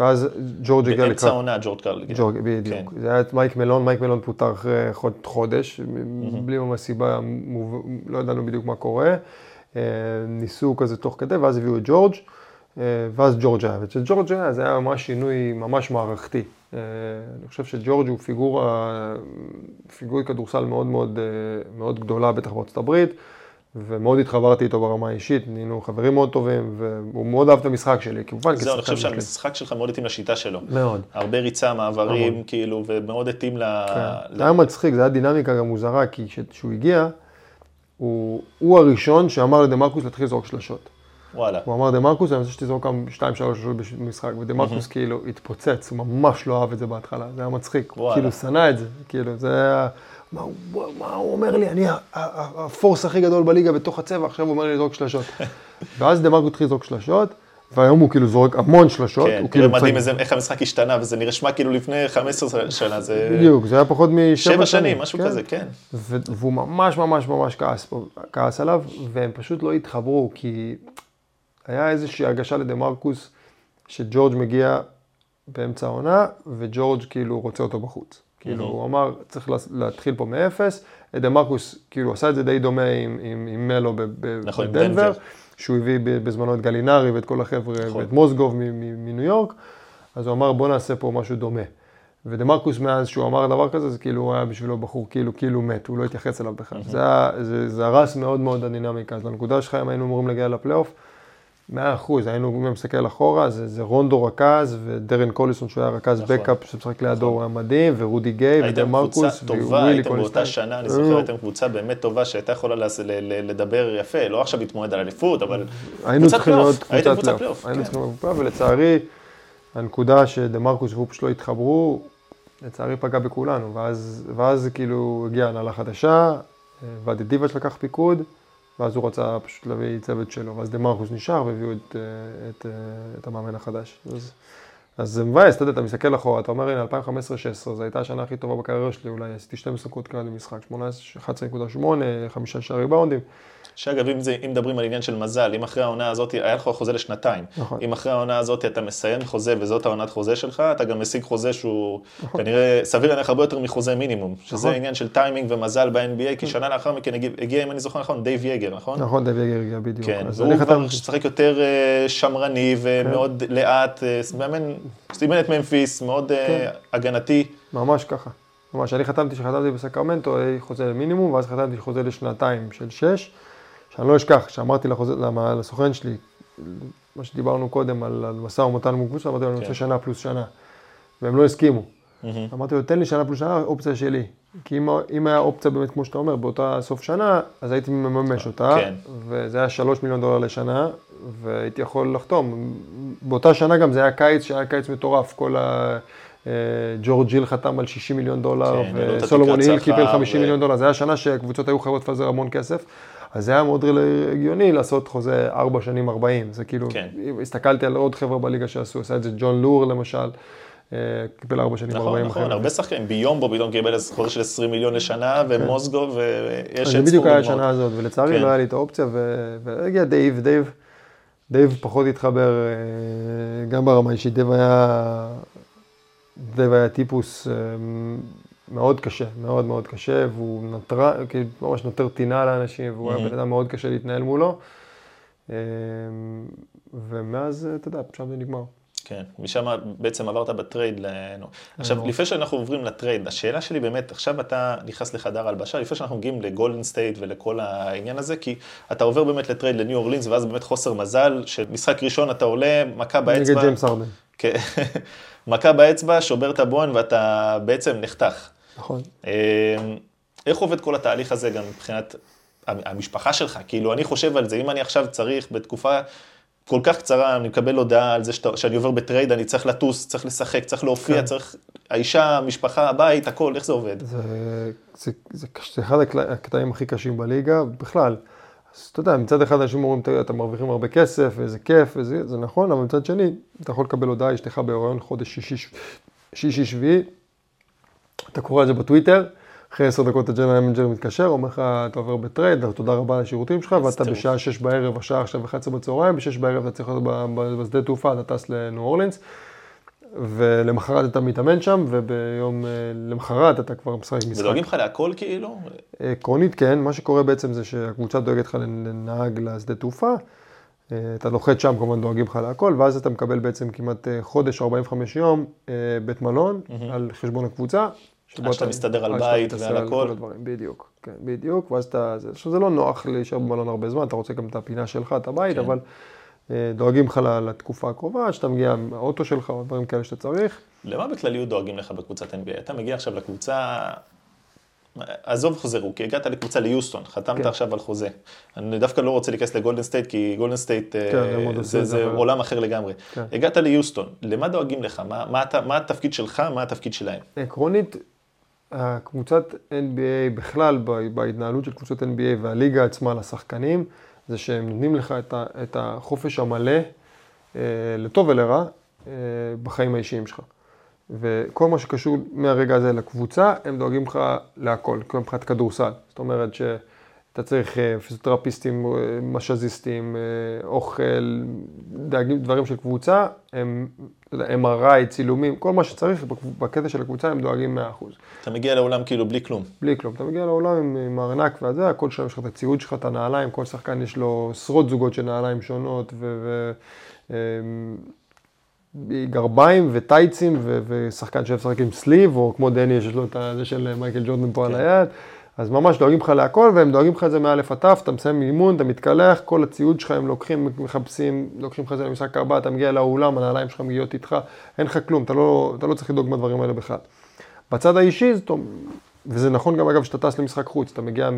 ואז ג'ורג' הגיע באמצע לקראת... העונה ג'ורג' קארל הגיע. ג'ורג', בדיוק. כן. זה היה את מייק מלון, מייק מלון פוטר אחרי חוד- חודש, בלי ממש סיבה, מוב- לא ידענו בדיוק מה קורה. אה, ניסו כזה תוך כדי, ואז הביאו את ג'ורג', אה, ואז ג'ורג' היה. וכשג'ורג' היה, זה היה ממש שינוי ממש מערכתי. אה, אני חושב שג'ורג' הוא פיגורה, פיגורי כדורסל מאוד מאוד, מאוד גדולה, בטח בארצות הברית. ומאוד התחברתי איתו ברמה האישית, נהיינו חברים מאוד טובים, והוא מאוד אהב את המשחק שלי, כמובן זהו, אני חושב. שהמשחק שלך מאוד התאים לשיטה שלו. מאוד. הרבה ריצה, מעברים, כאילו, ומאוד התאים ל... כן. ל- זה היה מצחיק, זה היה דינמיקה גם מוזרה, כי כשהוא הגיע, הוא, הוא הראשון שאמר לדה מרקוס להתחיל לזרוק שלשות. וואלה. הוא אמר דה מרקוס, אני רוצה שתזרוק גם 2-3 שלשות במשחק, ודה מרקוס כאילו התפוצץ, הוא ממש לא אהב את זה בהתחלה, זה היה מצחיק, וואלה. כאילו שנא את זה, כאילו זה היה, מה, הוא- מה הוא אומר לי, אני הפורס הכי גדול בליגה בתוך הצבע, עכשיו הוא אומר לי לזרוק שלשות. ואז דה מרקוס התחיל לזרוק שלשות, והיום הוא כאילו זורק המון שלשות. כן, תראה כאילו מדהים איזה- איך המשחק השתנה, וזה נשמע כאילו לפני 15 שנה, זה... בדיוק, זה היה פחות משבע שבע שנים, משהו כזה, כן. ו- והוא ממש ממש ממש כעס, כעס עליו, והם פשוט לא התחברו, כי היה איזושהי הרגשה לדה מרקוס, שג'ורג' מגיע באמצע העונה, וג'ורג' כאילו רוצה אותו בחוץ. כאילו, הוא אמר, צריך לה- להתחיל פה מאפס. דה מרקוס כאילו עשה את זה די דומה עם, עם, עם מלו ב- ב- נכון, בדנבר, דנבר. שהוא הביא בזמנו את גלינרי ואת כל החבר'ה, נכון. ואת מוסגוב מ- מ- מניו יורק, אז הוא אמר, בוא נעשה פה משהו דומה. ודה מרקוס מאז שהוא אמר דבר כזה, זה כאילו הוא היה בשבילו בחור כאילו כאילו מת, הוא לא התייחס אליו בכלל. זה, זה, זה הרס מאוד מאוד הדינמיקה. אז לנקודה שלך, אם היינו אמורים להגיע לפלייאוף, מאה אחוז, היינו, אם אני מסתכל אחורה, זה, זה רונדו רכז, ודארן קוליסון שהוא היה רכז נכון. בקאפ שמשחק לידו, הוא היה מדהים, ורודי גיי, ודה הייתם קבוצה מרקוס, טובה, ווילי הייתם באותה קולי-סטיין. שנה, אני זוכר. הייתם קבוצה באמת טובה שהייתה יכולה לעש- ל- ל- לדבר יפה, לא עכשיו להתמודד על אליפות, אבל היינו קבוצת פלייאוף, הייתם קבוצת קבוצת פלייאוף. היינו כן. צריכים להיות פלייאוף, ולצערי, הנקודה שדה מרקוס פשוט לא התחברו, לצערי פגע בכולנו, ואז, ואז כאילו הגיעה הנהלה חדשה, ואדי דיבאץ' לקח פיקוד, ואז הוא רצה פשוט להביא צוות שלו, ואז דה מרקוס נשאר והביאו את, אה, את, אה, את המאמן החדש. אז, אז זה מבאס, אתה יודע, אתה מסתכל אחורה, אתה אומר, הנה, 2015-2016, זו הייתה השנה הכי טובה בקריירה שלי, אולי עשיתי 12 נקודות קהל למשחק, 18, 11.8, חמישה שערי באונדים. שאגב, אם, זה, אם מדברים על עניין של מזל, אם אחרי העונה הזאת, היה לך חוזה לשנתיים. נכון. אם אחרי העונה הזאת אתה מסיים חוזה וזאת העונת חוזה שלך, אתה גם משיג חוזה שהוא כנראה סביר להניח הרבה יותר מחוזה מינימום. שזה נכון. עניין של טיימינג ומזל ב-NBA, כי שנה לאחר מכן הגיע, הגיע, אם אני זוכר נכון, דייב יגר, נכון? נכון, דייב יגר הגיע בדיוק. כן, והוא כבר משחק יותר אה, שמרני ומאוד לאט, אה, מאמן, אימן את ממפיס, מאוד אה, כן. הגנתי. ממש ככה. ממש, אני חתמתי, כשחתמתי בסקרמנטו, היה לי חוזה למינימום, ואז חתמתי חוזה לשנתיים של שש, שאני לא אשכח, שאמרתי לחוזה, למה- לסוכן שלי, מה שדיברנו קודם על, משא ומתן מול קבוצה, אמרתי לו, אני כן. רוצה שנה פלוס שנה. והם לא הסכימו. אמרתי לו, תן לי שנה פלוס שנה, אופציה שלי. כי אם, אם היה אופציה באמת, כמו שאתה אומר, באותה סוף שנה, אז הייתי מממש אותה. כן. וזה היה שלוש מיליון דולר לשנה, והייתי יכול לחתום. באותה שנה גם זה היה קיץ, שהיה קיץ מטורף. כל ה... אה, ג'ורג' ג'יל חתם על 60 מיליון דולר, כן, את וסולומון היל קיבל 50 ו- מיליון דולר. זה היה שנה שהקבוצות היו חייבות לפזר המון כסף. אז זה היה מאוד הגיוני לעשות חוזה 4 שנים 40. זה כאילו, כן. הסתכלתי על עוד חבר'ה בליגה שעשו, עשה את זה ג'ון לויר למשל, אה, קיבל 4 שנים 40. נכון, נכון. הרבה שחקנים, ביומבו פתאום קיבל איזה חוזה של 20 מיליון לשנה, ומוזגו, ויש כן. אז אין זה בדיוק ספור היה. השנה הזאת, ולצערי כן. לא היה לי את האופציה, והגיע דייב, דייב, דייב פחות התחבר, אה, גם ברמה האישית, דייב היה, דייב היה טיפוס אה, מאוד קשה, מאוד מאוד קשה, והוא נטר, ממש נותר טינה לאנשים, והוא היה Mhm. בן אדם מאוד קשה להתנהל מולו. אה, ומאז, אתה יודע, שם זה נגמר. כן, משם בעצם עברת בטרייד. ל... עכשיו, נו. לפני שאנחנו עוברים לטרייד, השאלה שלי באמת, עכשיו אתה נכנס לחדר הלבשה, לפני שאנחנו מגיעים לגולדן סטייט ולכל העניין הזה, כי אתה עובר באמת לטרייד לניו אורלינס, ואז באמת חוסר מזל, שמשחק ראשון אתה עולה, מכה באצבע, נגד ג'יימס הארדן. כן, מכה באצבע, שובר את הבוהן ואתה בעצם נחתך. נכון. אמ, איך עובד כל התהליך הזה גם מבחינת המשפחה שלך? כאילו, אני חושב על זה, אם אני עכשיו צריך בתקופה כל כך קצרה, אני מקבל הודעה על זה שאתה, שאני עובר בטרייד, אני צריך לטוס, צריך לשחק, צריך להופיע, כן. צריך... האישה, המשפחה, הבית, הכל, איך זה עובד? זה, זה, זה, זה אחד הקטעים הכי קשים בליגה, בכלל. אז אתה יודע, מצד אחד אנשים אומרים, "תראה, אתם מרוויחים הרבה כסף, ואיזה כיף, וזה זה נכון, אבל מצד שני, אתה יכול לקבל הודעה, אשתך בהיריון חודש שישי, שישי, שביעי, אתה קורא את זה בטוויטר, אחרי עשר דקות ה general manager מתקשר, אומר לך, אתה עובר בטרייד, תודה רבה על השירותים שלך, ואתה. בשעה שש בערב, השעה עכשיו 11 בצהריים, בשש בערב אתה צריך להיות בשדה תעופה, אתה טס לניו אורלינס, ולמחרת אתה מתאמן שם, וביום אה, למחרת אתה כבר משחק משחק. ודואגים לך להכל כאילו? עקרונית כן, מה שקורה בעצם זה שהקבוצה דואגת לך לנהג לשדה תעופה, אה, אתה נוחת שם, כמובן דואגים לך להכל, ואז אתה מקבל בעצם כמעט אה, חודש, 45 יום, אה, בית מלון, על חשבון הקבוצה. שבו עד שאתה מסתדר על שאתה בית ועל על הכל. בדיוק, כן, בדיוק, ואז אתה, עכשיו זה לא נוח להישאר במלון הרבה זמן, אתה רוצה גם את הפינה שלך, את הבית, כן. אבל אה, דואגים לך לתקופה הקרובה, שאתה מגיע עם האוטו שלך, או דברים כאלה שאתה צריך. למה בכלליות דואגים לך בקבוצת NBA? אתה מגיע עכשיו לקבוצה, עזוב חוזה rookie, הגעת לקבוצה ליוסטון, חתמת כן. עכשיו על חוזה. אני דווקא לא רוצה להיכנס לגולדן סטייט, כי גולדן סטייט אה, כן, עושים זה, זה, זה אבל- עולם אחר לגמרי. כן. הגעת ליוסטון, למה דואגים לך? מה, מה, אתה- מה התפקיד שלך, מה התפקיד שלהם? עקרונית, הקבוצת NBA בכלל, בהתנהלות של קבוצות NBA והליגה עצמה לשחקנים, זה שהם נותנים לך את, החופש המלא אה, לטוב ולרע, אה, בחיים האישיים שלך. וכל מה שקשור מהרגע הזה לקבוצה, הם דואגים לך להכל, מבחינת כדורסל. זאת אומרת שאתה צריך אה, פיזיותרפיסטים, אה, משאזיסטים, אה, אוכל, דאגים, דברים של קבוצה, הם, אתה MRI, צילומים, כל מה שצריך בקטע של הקבוצה הם דואגים 100%. אתה מגיע לעולם כאילו בלי כלום. בלי כלום. אתה מגיע לעולם עם, עם הארנק והזה, הכל שלם יש לך את הציוד שלך, את הנעליים, כל שחקן יש לו עשרות זוגות של נעליים שונות, ו... ו אמ, גרביים וטייצים, ו- ושחקן שאוהב לשחק עם סליב, או כמו דני שיש לו את זה של מייקל ג'ורדן פה על כן. היד. אז ממש דואגים לך להכל, והם דואגים לך את זה מא' עד ת', אתה מסיים אימון, אתה מתקלח, כל הציוד שלך הם לוקחים, מחפשים, לוקחים לך את זה למשחק הבא, אתה מגיע לאולם, הנעליים שלך מגיעות איתך, אין לך כלום, אתה לא, אתה לא צריך לדאוג מהדברים האלה בכלל. בצד האישי, זאת וזה נכון גם אגב שאתה טס למשחק חוץ, אתה מגיע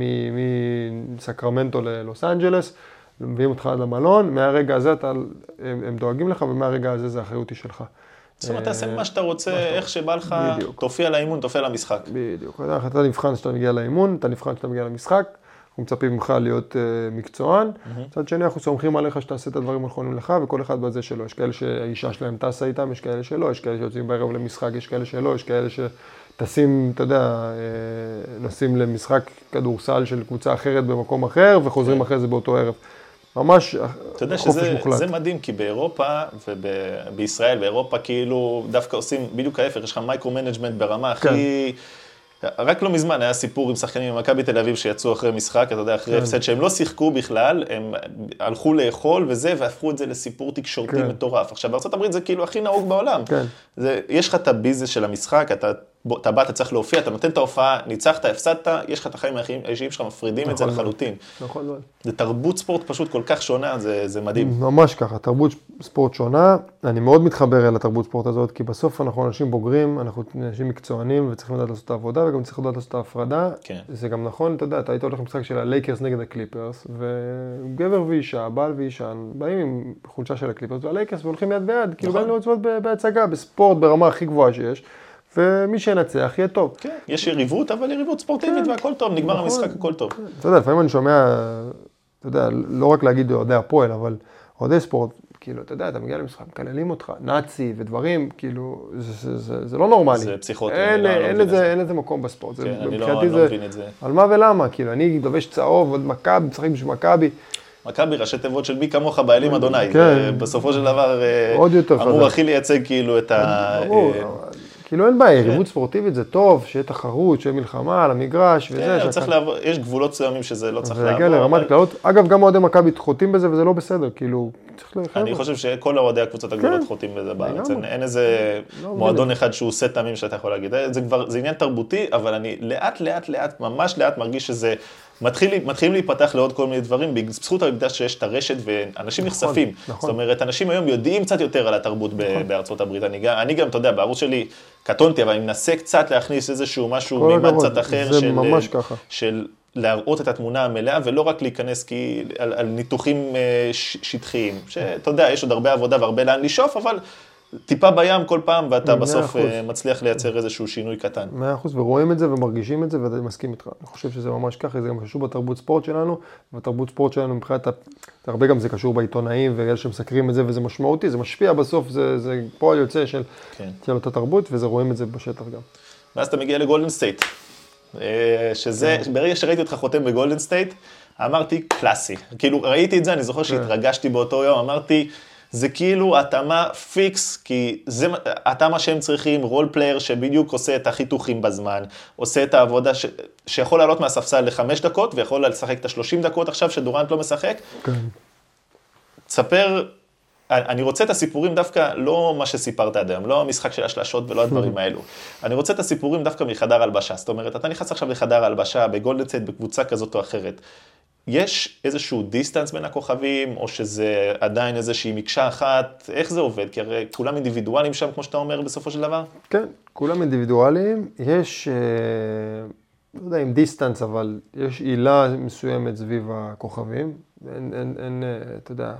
מסקרמנטו ללוס אנג'לס, מביאים אותך עד למלון, מהרגע הזה אתה, הם, הם דואגים לך, ומהרגע הזה זה האחריות היא שלך. זאת אומרת, תעשה אה, מה שאתה רוצה, איך שבא לך. תופיע לאימון, תופיע למשחק. בדיוק. אתה נבחן כשאתה מגיע לאימון, אתה נבחן כשאתה מגיע למשחק, אנחנו מצפים ממך להיות uh, מקצוען. מצד שני, אנחנו סומכים עליך שתעשה את הדברים הנכונים לך, וכל אחד בזה שלו. יש כאלה שהאישה שלהם טסה איתם, יש כאלה שלא, יש כאלה שיוצאים בערב למשחק, יש כאלה שלא, יש כאלה שטסים, אתה יודע, אה, נוסעים למשחק כדורסל של קבוצה אחרת במקום אחר, וחוזרים אחרי זה באותו ערב. ממש אתה יודע חופש שזה מוחלט. זה מדהים, כי באירופה ובישראל, באירופה כאילו דווקא עושים בדיוק ההפך, יש לך micro-management ברמה כן. הכי... רק לא מזמן היה סיפור עם שחקנים ממכבי תל אביב שיצאו אחרי משחק, אתה יודע, אחרי כן. הפסד, שהם לא שיחקו בכלל, הם הלכו לאכול וזה, והפכו את זה לסיפור תקשורתי כן. מטורף. עכשיו, בארה"ב זה כאילו הכי נהוג בעולם. כן. זה, יש לך את הביזנס של המשחק, אתה, בוא, אתה בא, אתה צריך להופיע, אתה נותן את ההופעה, ניצחת, הפסדת, יש לך את החיים האישיים שלך, מפרידים את זה נכון. לחלוטין. נכון מאוד. זה תרבות ספורט פשוט כל כך שונה, זה, זה מדהים. ממש ככה, תרבות ספורט שונה. אני מאוד מתחבר אל התרבות ספורט הזאת, כי בסוף אנחנו אנשים בוגרים, אנחנו אנשים מקצוענים וצריכים לדעת לעשות את העבודה וגם צריכים לדעת לעשות את ההפרדה. כן. זה גם נכון, אתה יודע, אתה היית הולך למשחק של הלייקרס נגד הקליפרס, וגבר ואישה, בעל ואישה, באים עם חולצה של הקליפרס והלייקרס והולכים יד ביד, כאילו נכון. באים לצפות ב- בהצגה, בספורט ברמה הכי גבוהה שיש, ומי שינצח יהיה טוב. כן, יש יריבות, אבל יריבות ספורטיבית והכל טוב, נגמר נכון. המשחק, הכל טוב. אתה יודע, לפעמים אני שומע, אתה יודע, לא רק להגיד אוהדי הפועל, אבל אוהדי ספורט, כאילו, אתה יודע, אתה מגיע למשחק, מקללים אותך, נאצי ודברים, כאילו, זה, זה, זה, זה לא נורמלי. זה פסיכוטי, אין, לא- אין, לא אין, לזה, זה. אין לזה מקום בספורט. זה, כן, אני לא- אני לא זה, מבין את זה. על מה ולמה, כאילו, אני לובש צהוב, עוד מכבי, משחק בשביל מכבי. מכבי, ראשי תיבות של מי כמוך באלים אדוני. כן. זה בסופו של דבר אה, עוד יותר אמור. הכי לייצג כאילו את ה... ברור, אה, כאילו אין בעיה, יריבות ספורטיבית זה טוב, שיהיה תחרות, שיהיה מלחמה על המגרש וזה. כן, צריך לעבור, יש גבולות מסוימים שזה לא צריך זה לעבור. יגיע לרמת קללות. אגב, גם אוהדי מכבי חוטאים בזה וזה לא בסדר, כאילו, צריך ל... אני חושב שכל אוהדי הקבוצות הגדולות כן. חוטאים בזה בארץ. אין- איזה לא מועדון אחד שהוא עושה תמים שאתה יכול להגיד. זה כבר, זה עניין תרבותי, אבל אני לאט לאט לאט, ממש לאט מרגיש שזה... מתחיל, מתחילים להיפתח לעוד כל מיני דברים, בזכות העובדה שיש את הרשת ואנשים נחשפים. נכון. זאת אומרת, אנשים היום יודעים קצת יותר על התרבות ב- בארצות הברית. אני, גם- אני גם, אתה יודע, בערוץ שלי קטונתי, אבל אני מנסה קצת להכניס איזשהו משהו, מימד קצת אחר של... ככה. של להראות את התמונה המלאה, ולא רק להיכנס כי, על, על ניתוחים אה, שטחיים. שאתה יודע, יש עוד הרבה עבודה והרבה לאן לשאוף, אבל טיפה בים כל פעם, ואתה בסוף. אה, מצליח לייצר איזשהו שינוי קטן. מאה אחוז, ורואים את זה ומרגישים את זה, ואני מסכים איתך. אני חושב שזה ממש ככה, זה גם קשור בתרבות ספורט שלנו, ובתרבות ספורט שלנו מבחינת, הרבה גם זה קשור בעיתונאים, ואלה שמסקרים את זה, וזה משמעותי, זה משפיע בסוף, זה, זה פועל יוצא של, כן. של אותה תרבות, וזה רואים את זה בשטח גם. ואז אתה מגיע לגולדן סטייט. אה, שזה, כן. ברגע שראיתי אותך חותם בגולדן סטייט, אמרתי, קלאסי. כאילו, ראיתי את זה, אני זוכר שהתרגשתי באותו יום, אמרתי, זה כאילו התאמה פיקס, כי זה התאמה שהם צריכים, role player שבדיוק עושה את החיתוכים בזמן, עושה את העבודה ש, שיכול לעלות מהספסל לחמש דקות, ויכול לשחק את השלושים דקות עכשיו שדורנט לא משחק. כן. תספר, אני רוצה את הסיפורים דווקא, לא מה שסיפרת עד היום, לא המשחק של השלשות ולא הדברים האלו. אני רוצה את הסיפורים דווקא מחדר הלבשה. זאת אומרת, אתה נכנס עכשיו לחדר ההלבשה בגולדן סטייט בקבוצה כזאת או אחרת. יש איזשהו דיסטנס בין הכוכבים, או שזה עדיין איזושהי מקשה אחת? איך זה עובד? כי הרי כולם אינדיבידואלים שם, כמו שאתה אומר, בסופו של דבר? כן, כולם אינדיבידואליים, יש, אה, לא יודע אם דיסטנס, אבל יש הילה מסוימת סביב הכוכבים. אין, אין, אין אה, אתה יודע,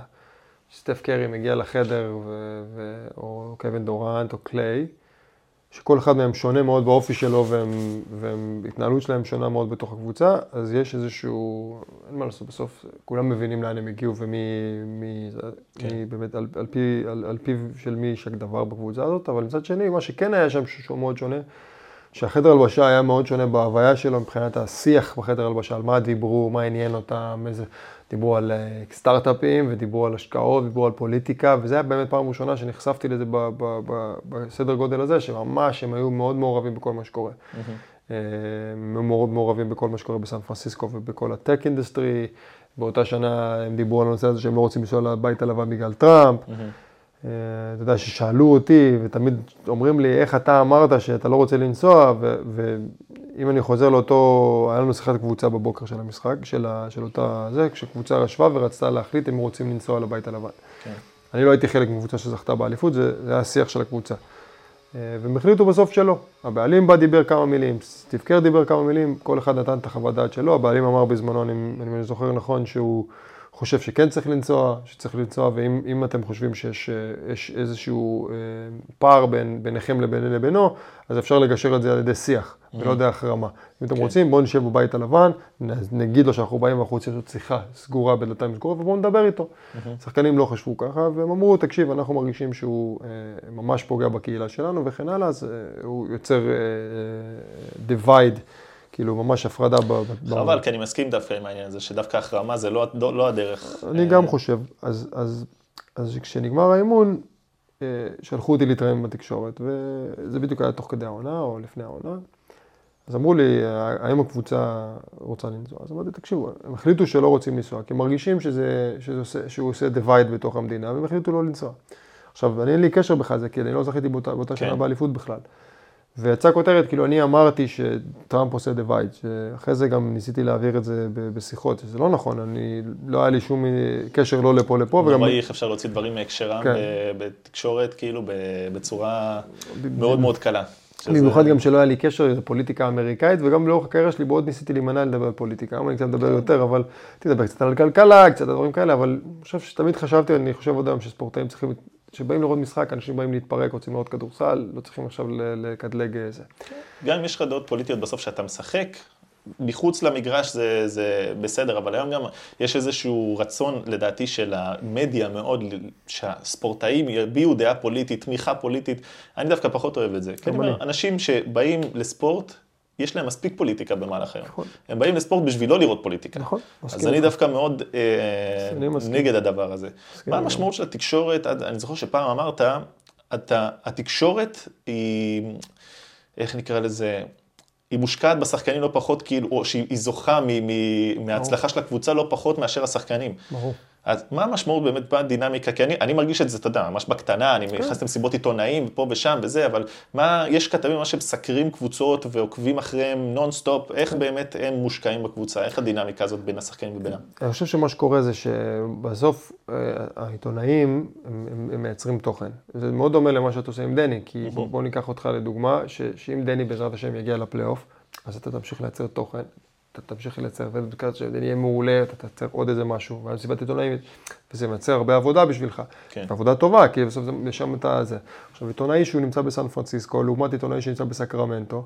סטף קרי מגיע לחדר, ו, ו, או קווין דורנט או קליי, שכל אחד מהם שונה מאוד באופי שלו, והתנהלות שלהם שונה מאוד בתוך הקבוצה, אז יש איזשהו, אין מה לעשות, בסוף כולם מבינים לאן הם הגיעו ומי מי, כן. מי באמת, על, על, פי, על, על פיו של מי יש דבר בקבוצה הזאת, אבל מצד שני, מה שכן היה שם שהוא מאוד שונה, שהחדר הלבשה היה מאוד שונה בהוויה שלו מבחינת השיח בחדר הלבשה, על מה דיברו, מה עניין אותם, איזה... דיברו על אה, סטארט-אפים ודיברו על השקעות, דיברו על פוליטיקה, וזה היה באמת פעם ראשונה שנחשפתי לזה ב, ב, ב, בסדר גודל הזה, שממש הם היו מאוד מעורבים בכל מה שקורה. Mm-hmm. מאוד מעורבים בכל מה שקורה בסן פרנסיסקו ובכל ה tech industry. באותה שנה הם דיברו על הנושא הזה שהם לא רוצים לנסוע לבית הלבן בגלל טראמפ. Mm-hmm. אה, אתה יודע, ששאלו אותי, ותמיד אומרים לי, איך אתה אמרת שאתה לא רוצה לנסוע, ואם אני חוזר לאותו, היה לנו שיחת קבוצה בבוקר של המשחק, של, ה, של אותה, זה, כשקבוצה ישבה ורצתה להחליט אם רוצים לנסוע לבית הלבן. כן. אני לא הייתי חלק מקבוצה שזכתה באליפות, זה, זה היה השיח של הקבוצה. אה, והם החליטו בסוף שלא. הבעלים בא דיבר כמה מילים, סטיב קר דיבר כמה מילים, כל אחד נתן את החוות דעת שלו, הבעלים אמר בזמנו, אני, אני זוכר נכון, שהוא... חושב שכן צריך לנסוע, שצריך לנסוע, ואם אתם חושבים שיש אה, איזשהו אה, פער בין, ביניכם לבין לבינו, אז אפשר לגשר את זה על ידי שיח, mm-hmm. ולא דרך רמה. אם אתם כן. רוצים, בואו נשב בבית הלבן, נגיד לו שאנחנו באים ואנחנו רוצים לעשות שיחה סגורה בדלתיים סגורות, ובואו נדבר איתו. Mm-hmm. שחקנים לא חשבו ככה, והם אמרו, תקשיב, אנחנו מרגישים שהוא אה, ממש פוגע בקהילה שלנו וכן הלאה, אז הוא יוצר divide. כאילו ממש הפרדה. ב... חבל, כי אני מסכים דווקא עם העניין הזה, שדווקא החרמה זה לא, לא, לא הדרך. אני אה, גם חושב. אז, אז, אז כשנגמר האימון, אה, שלחו אותי להתראיין בתקשורת, וזה בדיוק היה תוך כדי העונה, או לפני העונה. אז אמרו לי, האם הקבוצה רוצה לנסוע? אז אמרתי, תקשיבו, הם החליטו שלא רוצים לנסוע, כי הם מרגישים שזה, שזה עושה, שהוא עושה divide בתוך המדינה, והם החליטו לא לנסוע. עכשיו, אני אין לי קשר בכלל זה, כי אני לא זכיתי באותה, באותה כן. שנה באליפות בכלל. ויצאה כותרת, כאילו אני אמרתי שטראמפ עושה divide, שאחרי זה גם ניסיתי להעביר את זה בשיחות, שזה לא נכון, אני, לא היה לי שום קשר לא לפה לפה. וגם... נוראי איך אפשר להוציא דברים מהקשרם כן. בתקשורת, כאילו בצורה מאוד מאוד קלה. במיוחד גם שלא היה לי קשר לפוליטיקה אמריקאית, וגם לאורך הקריירה שלי מאוד ניסיתי להימנע לדבר על פוליטיקה. היום אני קצת מדבר יותר, אבל תדבר קצת על כלכלה, קצת על דברים כאלה, אבל אני חושב שתמיד חשבתי, אני חושב עוד היום שספורטאים צריכים כשבאים לראות משחק, אנשים באים להתפרק, רוצים לראות כדורסל, לא צריכים עכשיו לקדלג איזה. גם אם יש לך דעות פוליטיות בסוף שאתה משחק, מחוץ למגרש זה, זה בסדר, אבל היום גם יש איזשהו רצון, לדעתי, של המדיה מאוד, שהספורטאים יביעו דעה פוליטית, תמיכה פוליטית. אני דווקא פחות אוהב את זה. כי אני אומר, אנשים שבאים לספורט, יש להם מספיק פוליטיקה במהלך היום. נכון. הם באים לספורט בשביל לא לראות פוליטיקה. נכון, מסכים. אז אני דווקא מאוד אה, נגד הדבר הזה. מה המשמעות של התקשורת? אני זוכר שפעם אמרת, אתה, התקשורת היא, איך נקרא לזה? היא מושקעת בשחקנים לא פחות, כאילו, או שהיא זוכה מ, מ, מההצלחה של הקבוצה לא פחות מאשר השחקנים. ברור. אז מה המשמעות באמת בדינמיקה? כי אני, אני מרגיש את זה, אתה יודע, ממש בקטנה, אני כן. נכנס למסיבות עיתונאים, פה ושם וזה, אבל מה, יש כתבים ממש שמסקרים קבוצות ועוקבים אחריהם נונסטופ, איך כן. באמת הם מושקעים בקבוצה, איך הדינמיקה הזאת בין השחקנים ובינם? אני חושב שמה שקורה זה שבסוף אה, העיתונאים, הם, הם, הם מייצרים תוכן. זה מאוד דומה למה שאתה עושה עם דני, כי בוא, בוא ניקח אותך לדוגמה, ש, שאם דני בעזרת השם יגיע לפלייאוף, אז אתה תמשיך לייצר תוכן, אתה תמשיך לייצר, ובעזרת השם זה יהיה מעולה, אתה תייצר עוד איזה משהו, ואז מסיבת עיתונאים, וזה מייצר הרבה עבודה בשבילך. כן. עבודה טובה, כי בסוף זה משם אתה זה. עכשיו, עיתונאי שהוא נמצא בסן פרנסיסקו, לעומת עיתונאי שנמצא בסקרמנטו,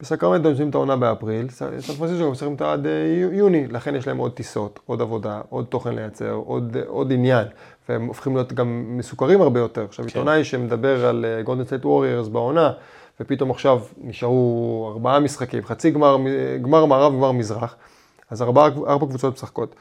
בסקרמנטו מסיימים את העונה באפריל, סן פרנסיסקו מסיימים אותה עד אה, יוני, לכן יש להם עוד טיסות, עוד עבודה, עוד תוכן לייצר, עוד, עוד עניין, והם הופכים להיות גם מסוקרים הרבה יותר. עכשיו, כן. עיתונאי שמדבר על גולדן סטייט ווריירס בעונה, ופתאום עכשיו נשארו ארבעה משחקים, חצי גמר, גמר מערב, גמר מזרח, אז ארבע, ארבע קבוצות משחקות.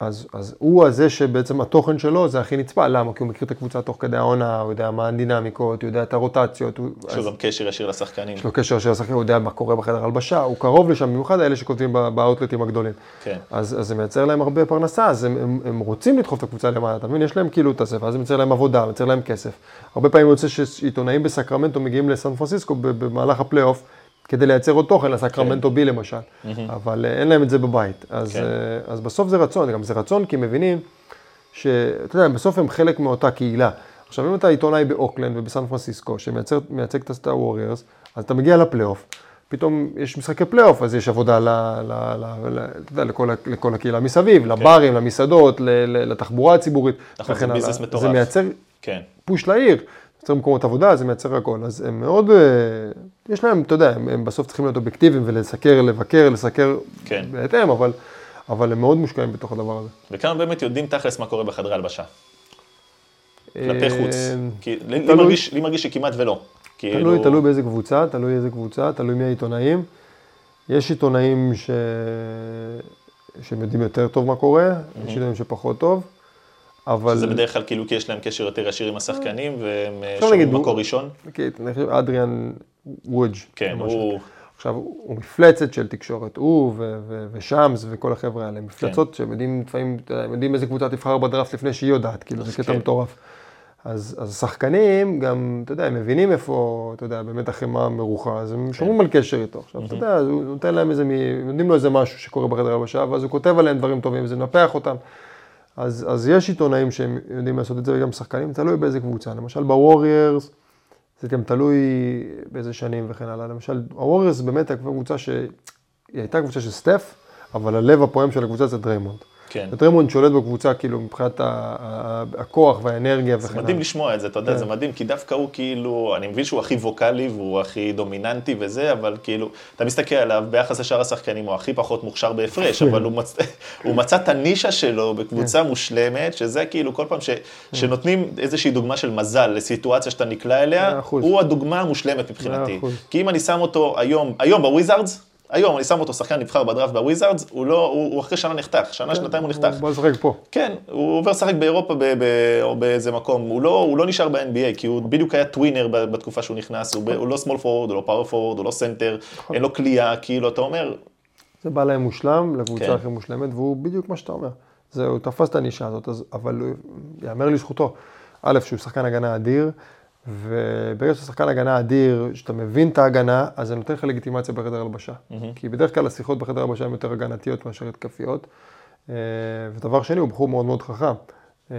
אז, אז הוא הזה שבעצם התוכן שלו זה הכי נצפה, למה? כי הוא מכיר את הקבוצה תוך כדי העונה, הוא יודע מה הדינמיקות, הוא יודע את הרוטציות. יש לו גם קשר ישיר לשחקנים. יש לו קשר ישיר לשחקנים, הוא יודע מה קורה בחדר הלבשה, הוא קרוב לשם, במיוחד האלה שכותבים באאוטלטים הגדולים. כן. אז, אז זה מייצר להם הרבה פרנסה, אז הם, הם, הם רוצים לדחוף את הקבוצה למעלה, אתה מבין? יש להם כאילו את הספר, אז זה מייצר להם עבודה, מייצר להם כסף. הרבה פעמים יוצא שעיתונאים בסקרמנטו מגיעים לסן פרנסיסקו במהלך הפלייאוף. כדי לייצר עוד תוכן, לסקרמנטו כן. בי למשל, אבל אה, אין להם את זה בבית. אז, כן. אה, אז בסוף זה רצון, גם זה רצון כי מבינים שאתה יודע, בסוף הם חלק מאותה קהילה. עכשיו, אם אתה עיתונאי באוקלנד ובסן פרנסיסקו, שמייצג את הסטייט ווריורס, אז אתה מגיע לפלייאוף, פתאום יש משחקי פלייאוף, אז יש עבודה ל, ל, ל, ל, ל, לכל, לכל הקהילה מסביב, כן. לברים, למסעדות, לתחבורה הציבורית. נכון, זה ביזנס מטורף. זה מייצר כן. פוש לעיר. מייצר מקומות עבודה, זה מייצר הכל. אז הם מאוד, אה, יש להם, אתה יודע, הם, הם בסוף צריכים להיות אובייקטיביים ולסקר, לבקר, לסקר כן. בהתאם, אבל, אבל הם מאוד מושקעים בתוך הדבר הזה. וכמה באמת יודעים תכלס מה קורה בחדרי הלבשה? כלפי אה, חוץ. כי לי, לי. מרגיש, לי מרגיש שכמעט ולא. כאילו, תלוי, תלוי באיזה קבוצה, תלוי איזה קבוצה, תלוי מי העיתונאים. יש עיתונאים ש... שהם יודעים יותר טוב מה קורה, יש עיתונאים שפחות טוב, אבל... זה בדרך כלל כאילו כי יש להם קשר יותר ישיר עם השחקנים, והם אה, שומעים מקור ראשון. כן, אני חושב, אדריאן וודג'. כן. הוא... עכשיו, הוא מפלצת של תקשורת, הוא ו- ו- ושמס וכל החבר'ה האלה, מפלצות שהם יודעים לפעמים, הם יודעים איזה קבוצה תבחר בדראפט לפני שהיא יודעת, כאילו, זה קטע כן. מטורף. אז, אז השחקנים גם, אתה יודע, הם מבינים איפה, אתה יודע, באמת החמאה מרוחה, אז כן. הם שומרים על קשר איתו. עכשיו, אתה יודע, הוא נותן להם איזה, נותנים לו איזה משהו שקורה בחדר הלבשה, ואז הוא כותב עליהם דברים טובים, וזה מנפח אותם. אז, אז יש עיתונאים שהם יודעים לעשות את זה, וגם שחקנים, תלוי באיזה קבוצה. למשל בווריירס, זה גם תלוי באיזה שנים וכן הלאה. למשל, הווריירס באמת הייתה קבוצה שהיא הייתה קבוצה של סטף, אבל הלב הפועם של הקבוצה זה דריימונד. כן. ודריימונד שולט בקבוצה, כאילו, מבחינת הכוח והאנרגיה וכן זה הלאה. מדהים לשמוע את זה, אתה יודע, כן. זה מדהים, כי דווקא הוא כאילו, אני מבין שהוא הכי ווקאלי והוא הכי דומיננטי וזה, אבל כאילו, אתה מסתכל עליו ביחס לשאר השחקנים, הוא הכי פחות מוכשר בהפרש, אבל הוא מצ- הוא מצא את הנישה שלו בקבוצה כן. מושלמת, שזה כאילו כל פעם ש- שנותנים איזושהי דוגמה של מזל לסיטואציה שאתה נקלע אליה. הוא הדוגמה המושלמת מבחינתי. כי אם אני שם אותו היום, היום בוויזארדס, היום אני שם אותו שחקן נבחר בדראפט בוויזארדס, הוא לא, הוא הוא אחרי שנה נחתך, שנה, שנתיים הוא נחתך. בוא נשחק פה. כן, הוא עובר לשחק באירופה ב- ב- או באיזה מקום, הוא לא, הוא לא נשאר ב-NBA, כי הוא בדיוק היה tweener בתקופה שהוא נכנס, הוא, ב- הוא לא small forward, הוא לא power forward, הוא לא סנטר, אין לו קליעה, כאילו, אתה אומר, זה בא להם מושלם, לקבוצה כן. הכי מושלמת, והוא בדיוק מה שאתה אומר. זה, הוא תפס את הנישה הזאת, אז, אבל הוא- יאמר לזכותו, א', שהוא שחקן הגנה אדיר, וברגע שאתה שחקן הגנה אדיר, שאתה מבין את ההגנה, אז זה נותן לך לגיטימציה בחדר הלבשה. כי בדרך כלל השיחות בחדר הלבשה הן יותר הגנתיות מאשר התקפיות. אה, ודבר שני, הוא בחור מאוד מאוד חכם. אה,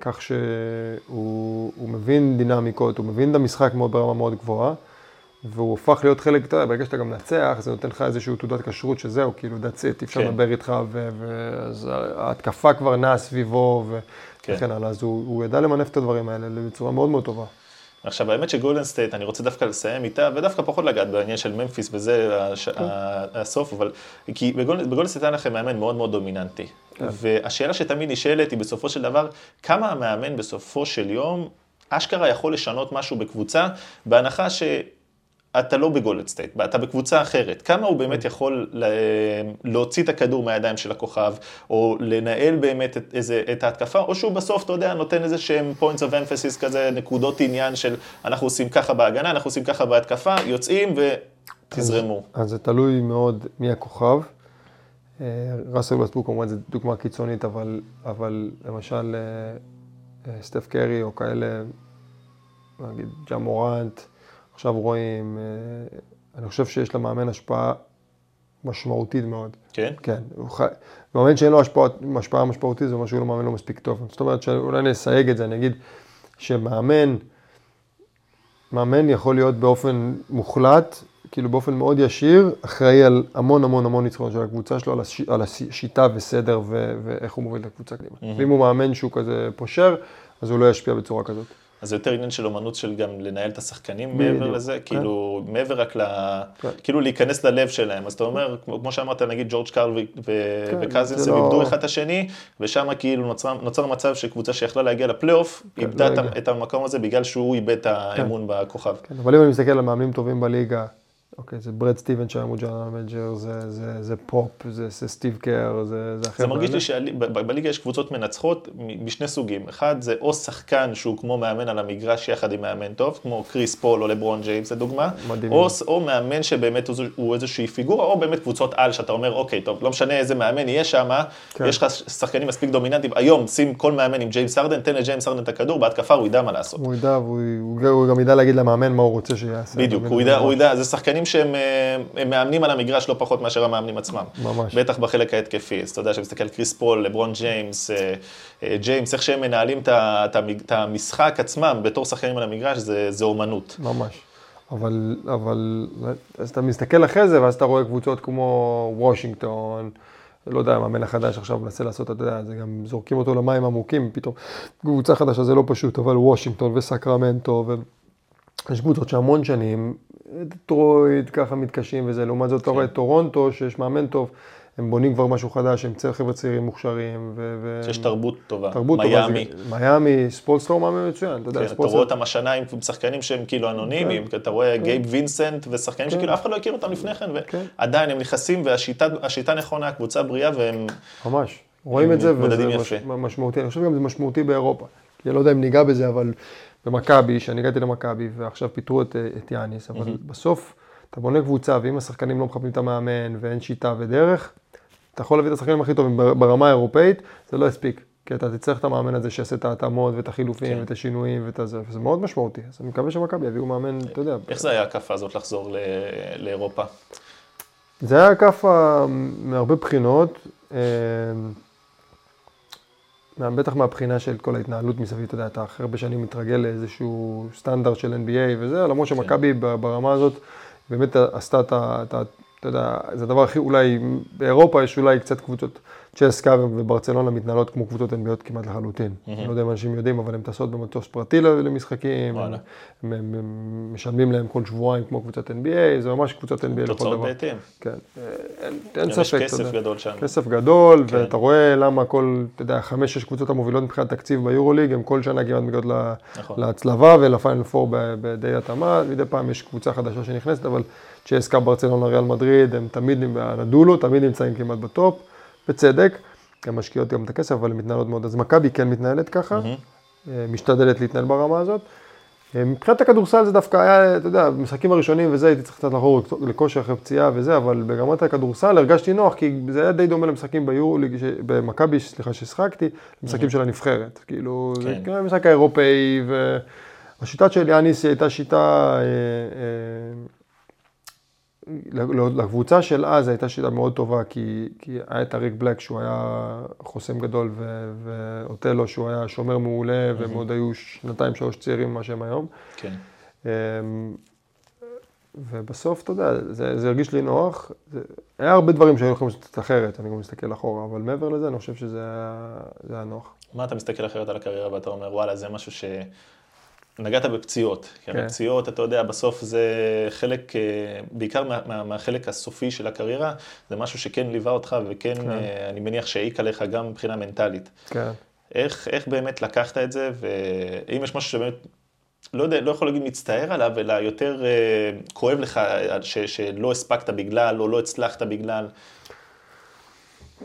כך שהוא הוא מבין דינמיקות, הוא מבין את המשחק מאוד ברמה מאוד גבוהה. והוא הפך להיות חלק, אתה יודע, ברגע שאתה גם מנצח, זה נותן לך איזושהי תעודת כשרות שזהו, כאילו, that's it, אי אפשר כן. לדבר איתך, ואז ההתקפה כבר נעה סביבו, כן. וכן הלאה, אז הוא, הוא ידע למנף את הדברים האלה בצורה מאוד מאוד טובה. עכשיו, האמת שגולדן סטייט, אני רוצה דווקא לסיים איתה, ודווקא פחות לגעת בעניין של ממפיס, וזה הש... ה- הסוף, אבל... כי בגולדן, בגולדן סטייט היה לכם מאמן מאוד מאוד דומיננטי. והשאלה שתמיד נשאלת היא בסופו של דבר, כמה המאמן בסופו של יום, אשכרה יכול לשנות משהו בקבוצה, בהנחה ש... אתה לא בגולדן סטייט, אתה בקבוצה אחרת. כמה הוא באמת יכול ל- להוציא את הכדור מהידיים של הכוכב, או לנהל באמת את, איזה, את ההתקפה, או שהוא בסוף, אתה יודע, נותן איזה שהם points of emphasis כזה, נקודות עניין של אנחנו עושים ככה בהגנה, אנחנו עושים ככה בהתקפה, יוצאים ותזרמו. אז זה תלוי מאוד מי הכוכב. אה, ראסל ווסטבוק כמובן זו דוגמה קיצונית, אבל, אבל למשל אה, אה, סטף קרי או כאלה, נגיד ג'ה מורנט, עכשיו רואים, אה, אני חושב שיש למאמן השפעה משמעותית מאוד. כן? כן, חי... מאמן שאין לו השפעה, השפעה משמעותית זה אומר שהוא לא מאמן לא מספיק טוב. זאת אומרת שאולי נסייג את זה, אני אגיד שמאמן, מאמן יכול להיות באופן מוחלט, כאילו באופן מאוד ישיר, אחראי על המון המון המון ניצחונות של הקבוצה שלו, על, הש... על השיטה וסדר ו... ואיך הוא מוביל את הקבוצה קדימה. Mm-hmm. ואם הוא מאמן שהוא כזה פושר, אז הוא לא ישפיע בצורה כזאת. אז זה יותר עניין של אומנות של גם לנהל את השחקנים בדיוק, מעבר לזה, כן. כאילו, מעבר רק ל... כן. כאילו להיכנס ללב שלהם. אז אתה אומר, כמו כמו שאמרת, נגיד ג'ורג' קארל ו- כן, וקזינס, הם לא- איבדו אחד את השני, ושם כאילו נוצר, נוצר מצב שקבוצה שיכלה להגיע לפלייאוף, איבדה לא את. את המקום הזה בגלל שהוא איבד את האמון בכוכב. כן, אבל אם אני מסתכל על מאמנים טובים בליגה, אוקיי, זה ברד סטיבן שהיום הוא general manager, זה, זה, זה פופ, זה, זה סטיב קר, זה, זה זה מרגיש. לי שבליגה יש קבוצות מנצחות משני סוגים. אחד זה או שחקן שהוא כמו מאמן על המגרש יחד עם מאמן טוב, כמו קריס פול או לברון ג'יימס לדוגמה, מדהים. או, או מאמן שבאמת הוא, איזושהי פיגורה, או באמת קבוצות על שאתה אומר, אוקיי, טוב, לא משנה איזה מאמן יהיה שם, כן. יש לך שחקנים מספיק דומיננטיים. היום, שים כל מאמן עם ג'יימס ארדן, תן לג'יימס ארדן את הכדור, בהתקפה הוא ידע מה לעשות. הוא ידע, הוא, הוא גם ידע להגיד למאמן מה הוא רוצה שיעשה. בדיוק? ידע, הוא ידע, זה שחקנים שהם אה, מאמנים על המגרש לא פחות מאשר המאמנים עצמם. ממש. בטח בחלק ההתקפי, אז אתה יודע, כשמסתכל על קריס פול, לברון ג'יימס, אה, אה, ג'יימס, איך שהם מנהלים את המשחק עצמם בתור שחקנים על המגרש, זה זה אומנות. ממש. אבל, אבל, אז אתה מסתכל אחרי זה, ואז אתה רואה קבוצות כמו וושינגטון, לא יודע, המאמן החדש עכשיו מנסה לעשות, אתה יודע, זה גם זורקים אותו למים עמוקים, פתאום קבוצה חדשה זה לא פשוט, אבל וושינגטון וסקרמנטו, ויש קבוצות שהמון שנים, דטרויד ככה מתקשים וזה, לעומת זאת אתה רואה את כן. טורונטו, שיש מאמן טוב, הם בונים כבר משהו חדש, הם חבר'ה צעירים מוכשרים, ו... ו- שיש תרבות טובה. תרבות טובה, מיאמי. זה- מיאמי, ספולסטור מאמן מצוין, אתה יודע, כן, אתה ספולסטור- רואה אותם השנה עם שחקנים שהם כאילו אנונימיים, אתה רואה גייב וינסנט ושחקנים כן. שכאילו אף אחד לא הכיר אותם לפני כן, כן. ועדיין הם נכנסים והשיטה השיטה נכונה, הקבוצה בריאה והם... ממש. רואים את זה, וזה מש. משמעותי. אני חושב גם זה משמעותי באירופה. אני לא יודע אם ניגע בזה, אבל במכבי, שאני הגעתי למכבי, ועכשיו פיטרו את, את יאניס, אבל בסוף אתה בונה קבוצה, ואם השחקנים לא מכבדים את המאמן, ואין שיטה ודרך, אתה יכול להביא את השחקנים הכי טובים בר- ברמה האירופאית, זה לא יספיק. כי אתה תצטרך את המאמן הזה שיעשה את ההתאמות ואת החילופים כן. ואת השינויים ואת הזה, וזה מאוד משמעותי. אז אני מקווה שמכבי יביאו מאמן, אתה יודע. איך זה היה הכאפה הזאת לחזור ל- לאירופה? זה היה כאפה מהרבה בחינות, אה, מה- בטח מהבחינה של כל ההתנהלות מסביב, אתה יודע, אתה אחרי הרבה שנים מתרגל לאיזשהו סטנדרט של NBA וזה, למרות שמכבי ב- ברמה הזאת באמת עשתה את אתה יודע, זה הדבר הכי, אולי, באירופה יש אולי קצת קבוצות, צ'סקה וברצלונה מתנהלות כמו קבוצות NBA כמעט לחלוטין. אני לא יודע אם אנשים יודעים, אבל הן טסות במטוס פרטי למשחקים. הם, הם, הם משלמים להם כל שבועיים כמו קבוצת NBA, זה ממש קבוצת NBA לכל דבר. תוצאות בהתאם. כן, אין, אין יש ספק, אתה כסף. גדול שם. כסף גדול, כן. ואתה רואה למה כל, אתה יודע, חמש, שש קבוצות המובילות מבחינת תקציב ביורוליג, הם כל שנה כמעט מגיעות נכון. להצלבה ולפיינל פור בדי התאמה, מדי פעם יש קבוצה חדשה שנכנסת, אבל צ'סקה, ברצלונה, ריאל מדריד, הם תמיד, הנדולו, תמיד נמצאים כמעט בטופ, בצדק, הן משקיעות גם את הכסף, אבל הן מתנהלות מאוד, אז מכבי כן מתנהלת ככה, אה, משתדלת להתנהל ברמה הזאת. אה, מבחינת הכדורסל זה דווקא היה, אתה יודע, במשחקים הראשונים וזה, הייתי צריך קצת לחזור לכושר אחרי פציעה וזה, אבל ברמת הכדורסל הרגשתי נוח, כי זה היה די דומה למשחקים ביורוליג, ש- במכבי, סליחה, ששחקתי, למשחקים של הנבחרת. כאילו, זה כן. כן. המשחק האירופאי, והשיטה של יאניס הייתה שיטה, אה, אה, לקבוצה של אז הייתה שיטה מאוד טובה, כי, כי היה את אריק בלק שהוא היה חוסם גדול, ו- ואוטלו שהוא היה שומר מעולה, והם עוד היו שנתיים שלוש צעירים ממה שהם היום. כן. אמ, ובסוף, אתה יודע, זה, זה הרגיש לי נוח. זה, היה הרבה דברים שהיו יכולים לעשות אחרת, אני גם מסתכל אחורה, אבל מעבר לזה, אני חושב שזה היה, היה נוח. מה אתה מסתכל אחרת על הקריירה ואתה אומר, וואלה, זה משהו ש... נגעת בפציעות. כי כן. הפציעות, אתה יודע, בסוף זה חלק, אה, בעיקר מה, מה, מהחלק הסופי של הקריירה, זה משהו שכן ליווה אותך וכן, כן. אה, אני מניח שהעיק עליך גם מבחינה מנטלית. כן. איך, איך באמת לקחת את זה, ואם יש משהו שבאמת, לא יודע, לא יכול להגיד מצטער עליו, אלא יותר אה, כואב לך ש, שלא הספקת בגלל, או לא הצלחת בגלל.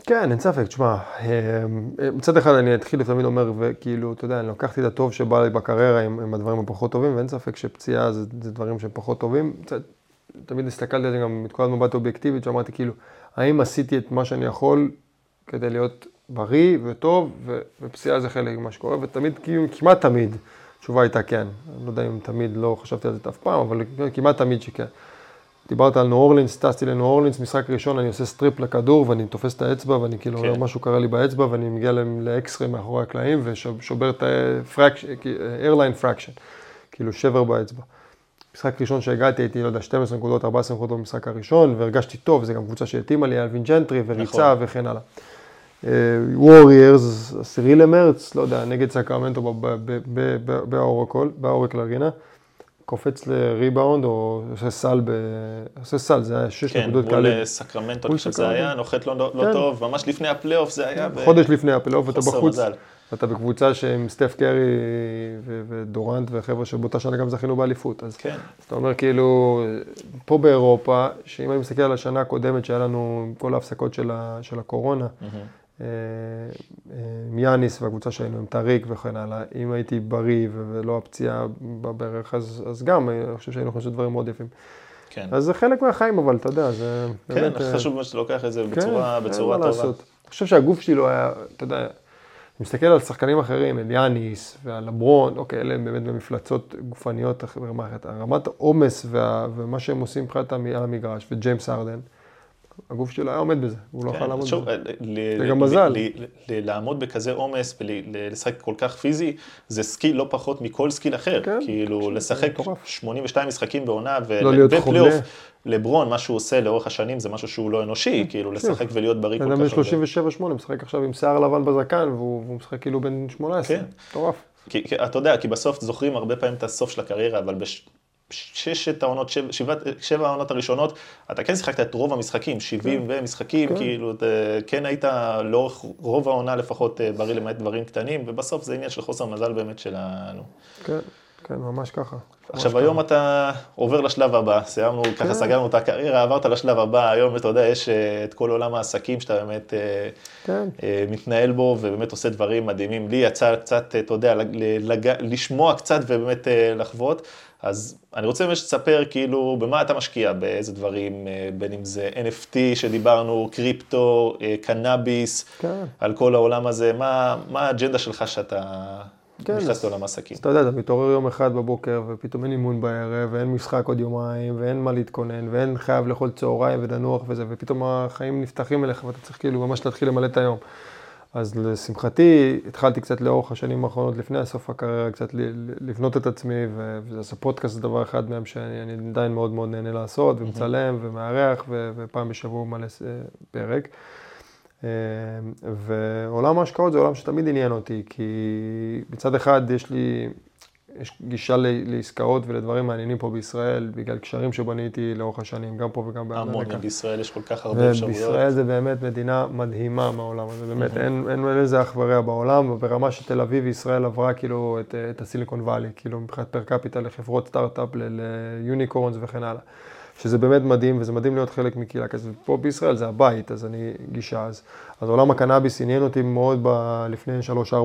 כן, אין ספק, תשמע, אמ, מצד אחד אני אתחיל תמיד אומר, וכאילו, אתה יודע, אני לקחתי את הטוב שבא לי בקריירה עם, עם הדברים הפחות טובים, ואין ספק שפציעה זה, זה דברים שהם פחות טובים. תמיד הסתכלתי על זה גם מתקודת מבט אובייקטיבית, שאמרתי כאילו, האם עשיתי את מה שאני יכול כדי להיות בריא וטוב, ו, ופציעה זה חלק ממה שקורה, ותמיד, כאילו, כמעט תמיד, התשובה הייתה כן. אני לא יודע אם תמיד לא חשבתי על זה אף פעם, אבל כמעט תמיד שכן. דיברת על ניו אורלינס, טסתי לניו אורלינס, משחק ראשון, אני עושה strip לכדור ואני תופס את האצבע ואני כאילו כן. אומר משהו קרה לי באצבע ואני מגיע ל X-ray מאחורי הקלעים ושובר את ה- hairline fracture, כאילו שבר באצבע. משחק ראשון שהגעתי הייתי, לא יודע, 12 נקודות, 14 נקודות במשחק הראשון והרגשתי טוב, זו גם קבוצה שהתאימה לי, אלווין ג'נטרי וריצה נכון. וכן הלאה. ווריורס, עשירי למרץ, לא יודע, נגד סקרמנטו באורקל ארינה. קופץ לריבאונד או עושה סל, ב... עושה סל, זה היה שש כן, נקודות כאלה. סקרמנטו, מול אני חושב שזה סקרמנטו. היה, נוחת לא, לא כן. טוב, ממש לפני הפלייאוף זה היה. חודש לפני הפלייאוף, אתה בחוץ, מזל. ואתה בקבוצה שעם סטף קרי ו- ודורנט וחבר'ה שבאותה שנה גם זכינו באליפות. אז כן, אז אתה אומר כאילו, פה באירופה, שאם אני מסתכל על השנה הקודמת שהיה לנו עם כל ההפסקות של, ה- של הקורונה, אה, עם יאניס והקבוצה שהיינו עם טריק וכן הלאה, אם הייתי בריא ולא הפציעה בברך, אז, אז גם, אני חושב שהיינו יכולים לעשות דברים מאוד יפים. כן. אז זה חלק מהחיים, אבל אתה יודע, זה כן, באמת... אה, חשוב מאוד שאתה לוקח את זה כן, בצורה בצורה טובה. לעשות. אני חושב שהגוף שלי לא היה, אתה יודע, אני מסתכל על שחקנים אחרים, על יאניס ועל לברון, אוקיי, אלה הם באמת במפלצות גופניות ברמה אחרת. רמת העומס ומה שהם עושים מבחינת המגרש, וג'יימס ארדן, הגוף שלו היה עומד בזה, הוא לא כן, יכול לעמוד בזה. ל- זה גם מזל. לעמוד בכזה עומס ולשחק כל כך פיזי, זה skill לא פחות מכל skill אחר. כן, כאילו, לשחק מטורף. 82 משחקים בעונה, לא חולה. לברון, מה שהוא עושה לאורך השנים זה משהו שהוא לא אנושי, כאילו, לשחק ולהיות בריא כל כך אדם הרבה. בן 37-8, משחק עכשיו עם שיער לבן בזקן, והוא משחק כאילו בן 18. כן. מטורף. כי, כי אתה יודע, כי בסוף זוכרים הרבה פעמים את הסוף של הקריירה, אבל בששת העונות, שבע, שבע, שבע העונות הראשונות, אתה כן שיחקת את רוב המשחקים, 70 ומשחקים, כן. כאילו, אתה כן היית לאורך רוב העונה לפחות אה, בריא למעט דברים קטנים, ובסוף זה עניין של חוסר מזל באמת שלנו. כן, כן, ממש ככה. עכשיו ממש היום אתה עובר לשלב הבא, סיימנו, ככה כן. סגרנו את הקריירה, עברת לשלב הבא, היום אתה יודע, יש אה, את כל עולם העסקים שאתה באמת אה, כן. מתנהל בו ובאמת עושה דברים מדהימים. לי יצא קצת, אתה יודע. לשמוע קצת ובאמת לחוות. אז אני רוצה באמת שתספר כאילו במה אתה משקיע, באיזה דברים, אה, בין אם זה NFT שדיברנו, קריפטו, אה, קנאביס, כן. על כל העולם הזה, מה, מה האג'נדה שלך שאתה כן, נכנס לעולם העסקים? אז אתה יודע, אתה מתעורר יום אחד בבוקר, ופתאום אין אימון בערב, ואין משחק עוד יומיים, ואין מה להתכונן, ואין חייב לאכול צהריים ולנוח וזה, ופתאום החיים נפתחים אליך, ואתה צריך כאילו ממש להתחיל למלא את היום. אז לשמחתי, התחלתי קצת לאורך השנים האחרונות, לפני סוף הקריירה, קצת לבנות את עצמי, ולעשות פודקאסט זה דבר אחד מהם שאני אני עדיין מאוד מאוד נהנה לעשות, ומצלם, ומארח, ו- ופעם בשבוע מעלה ס- פרק. אה, ועולם ההשקעות זה עולם שתמיד עניין אותי, כי מצד אחד יש לי, יש גישה לעסקאות ולדברים מעניינים פה בישראל, בגלל קשרים שבניתי לאורך השנים, גם פה וגם באמריקה. המון, בישראל יש כל כך הרבה אפשרויות. ובישראל זה באמת מדינה מדהימה מהעולם הזה, באמת, אין, אין, לזה אח ורע בעולם, וברמה שתל אביב וישראל עברה כאילו את, את הסיליקון וואלי, כאילו מבחינת פר קפיטל לחברות סטארט-אפ, ליוניקורנס וכן הלאה. שזה באמת מדהים, וזה מדהים להיות חלק מקהילה כזאת. פה בישראל זה הבית, אז אני גישה אז. אז עולם הקנאביס עניין אותי מאוד ב, לפני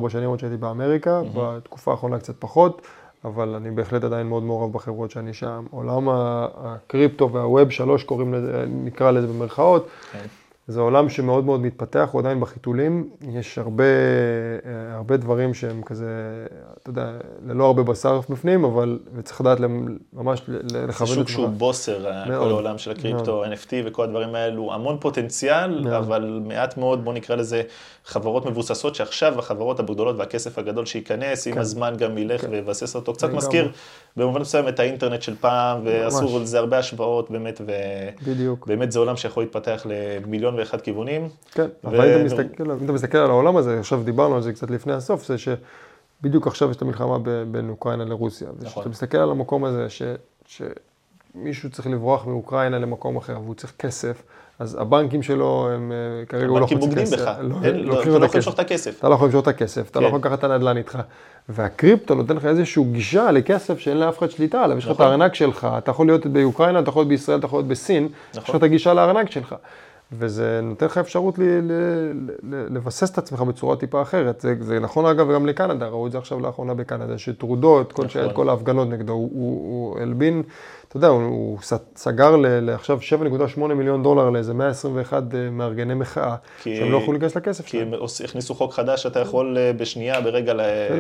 3-4 שנים עוד שהייתי באמריקה, בתקופה האחרונה קצת פחות, אבל אני בהחלט עדיין מאוד מעורב בחברות שאני שם. עולם הקריפטו והווב שלוש קוראים לזה, נקרא לזה במרכאות. כן. זה עולם שמאוד מאוד מתפתח, הוא עדיין בחיתולים. יש הרבה, אה, הרבה דברים שהם כזה, אתה יודע, ללא הרבה בשר בפנים, אבל צריך לדעת ממש ל- ל- זה לכוון שוק את שהוא. בוסר, כל מאוד. העולם של הקריפטו, NFT וכל הדברים האלו, המון פוטנציאל, מאוד. אבל מעט מאוד, בוא נקרא לזה, חברות מבוססות, שעכשיו החברות הגדולות והכסף הגדול שייכנס, עם כן. הזמן גם ילך ויבסס אותו. קצת. מזכיר במובן מסוים את האינטרנט של פעם, ועשו. על זה הרבה השוואות, באמת, בדיוק. ובאמת זה עולם שיכול להתפתח למיליון ואחד כיוונים. כן, ו- אבל אם אתה מסתכל, אם אתה מסתכל על העולם הזה, עכשיו דיברנו על זה קצת לפני הסוף, זה שבדיוק עכשיו יש את המלחמה ב- בין אוקראינה לרוסיה. נכון. וכשאתה מסתכל על המקום הזה, ש, שמישהו צריך לברוח מאוקראינה למקום אחר, והוא צריך כסף, אז הבנקים שלו, הם אה, כרגע הוא לא הבנקים חוץ בוגדים כסף. בך, לא- אין- לא- לוקחים אתה לא יכול. למשוך את הכסף. אתה לא יכול למשוך את הכסף, אתה לא כן. יכול לקחת את הנדל"ן איתך. והקריפטו נותן לך איזושהי גישה לכסף שאין לאף אחד שליטה עליו. יש לך את נכון. הארנק שלך, אתה יכול להיות באוקראינה, אתה יכול להיות בישראל, אתה יכול להיות בסין, יש לך נכון. את הגישה לארנק שלך. וזה נותן לך אפשרות לבסס את עצמך בצורה טיפה אחרת. זה, זה נכון אגב גם לקנדה, ראו את זה עכשיו לאחרונה בקנדה, שטרודו, את כל, נכון. כל ההפגנות נגדו, הוא, הוא, הוא הלבין, אתה יודע, הוא, הוא סגר לעכשיו 7.8 מיליון דולר לאיזה 121 מארגני מחאה, כי- שהם לא יכלו להיכנס לכסף כי שלהם. הם עוש- הכניסו חוק חדש שאתה יכול אה, בשנייה, ברגע ל... כן,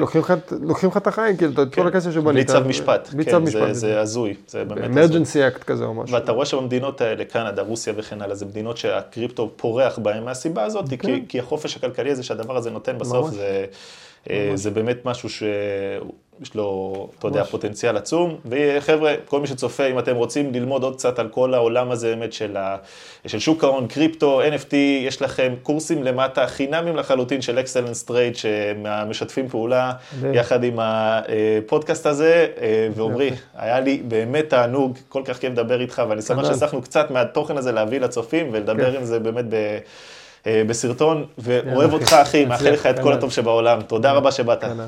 לוקחים לך את- החיים, כאילו, את כל הכסף שבנית. בלי צו משפט. בלי כן, צו זה- משפט. זה הזוי, זה באמת הזוי. emergency act כזה או משהו. ואתה רואה שבמדינות האלה, קנדה, רוסיה וכן הלאה, זה מדינות שהקריפטו פורח בהן מהסיבה הזאת, כי, כן. כי החופש הכלכלי הזה שהדבר הזה נותן בסוף. זה, אה, זה באמת משהו שיש לו, אתה יודע. פוטנציאל עצום. וחבר'ה, כל מי שצופה, אם אתם רוצים ללמוד עוד קצת על כל העולם הזה באמת של, ה, של שוק ההון, קריפטו, NFT, יש לכם קורסים למטה, חינמים לחלוטין של אקסלנס טרייד, שמשתפים פעולה מדהים. יחד עם הפודקאסט הזה, אה, ועמרי, היה לי באמת תענוג, כל כך כיף לדבר איתך, ואני שמח כנ"ל. שהצלחנו קצת מהתוכן הזה להביא לצופים ולדבר כיף. עם זה באמת ב, אה, בסרטון, ואוהב יאללה, אותך אחי. מאחל לך את כל כנ"ל. הטוב שבעולם. תודה רבה שבאת. כנ"ל.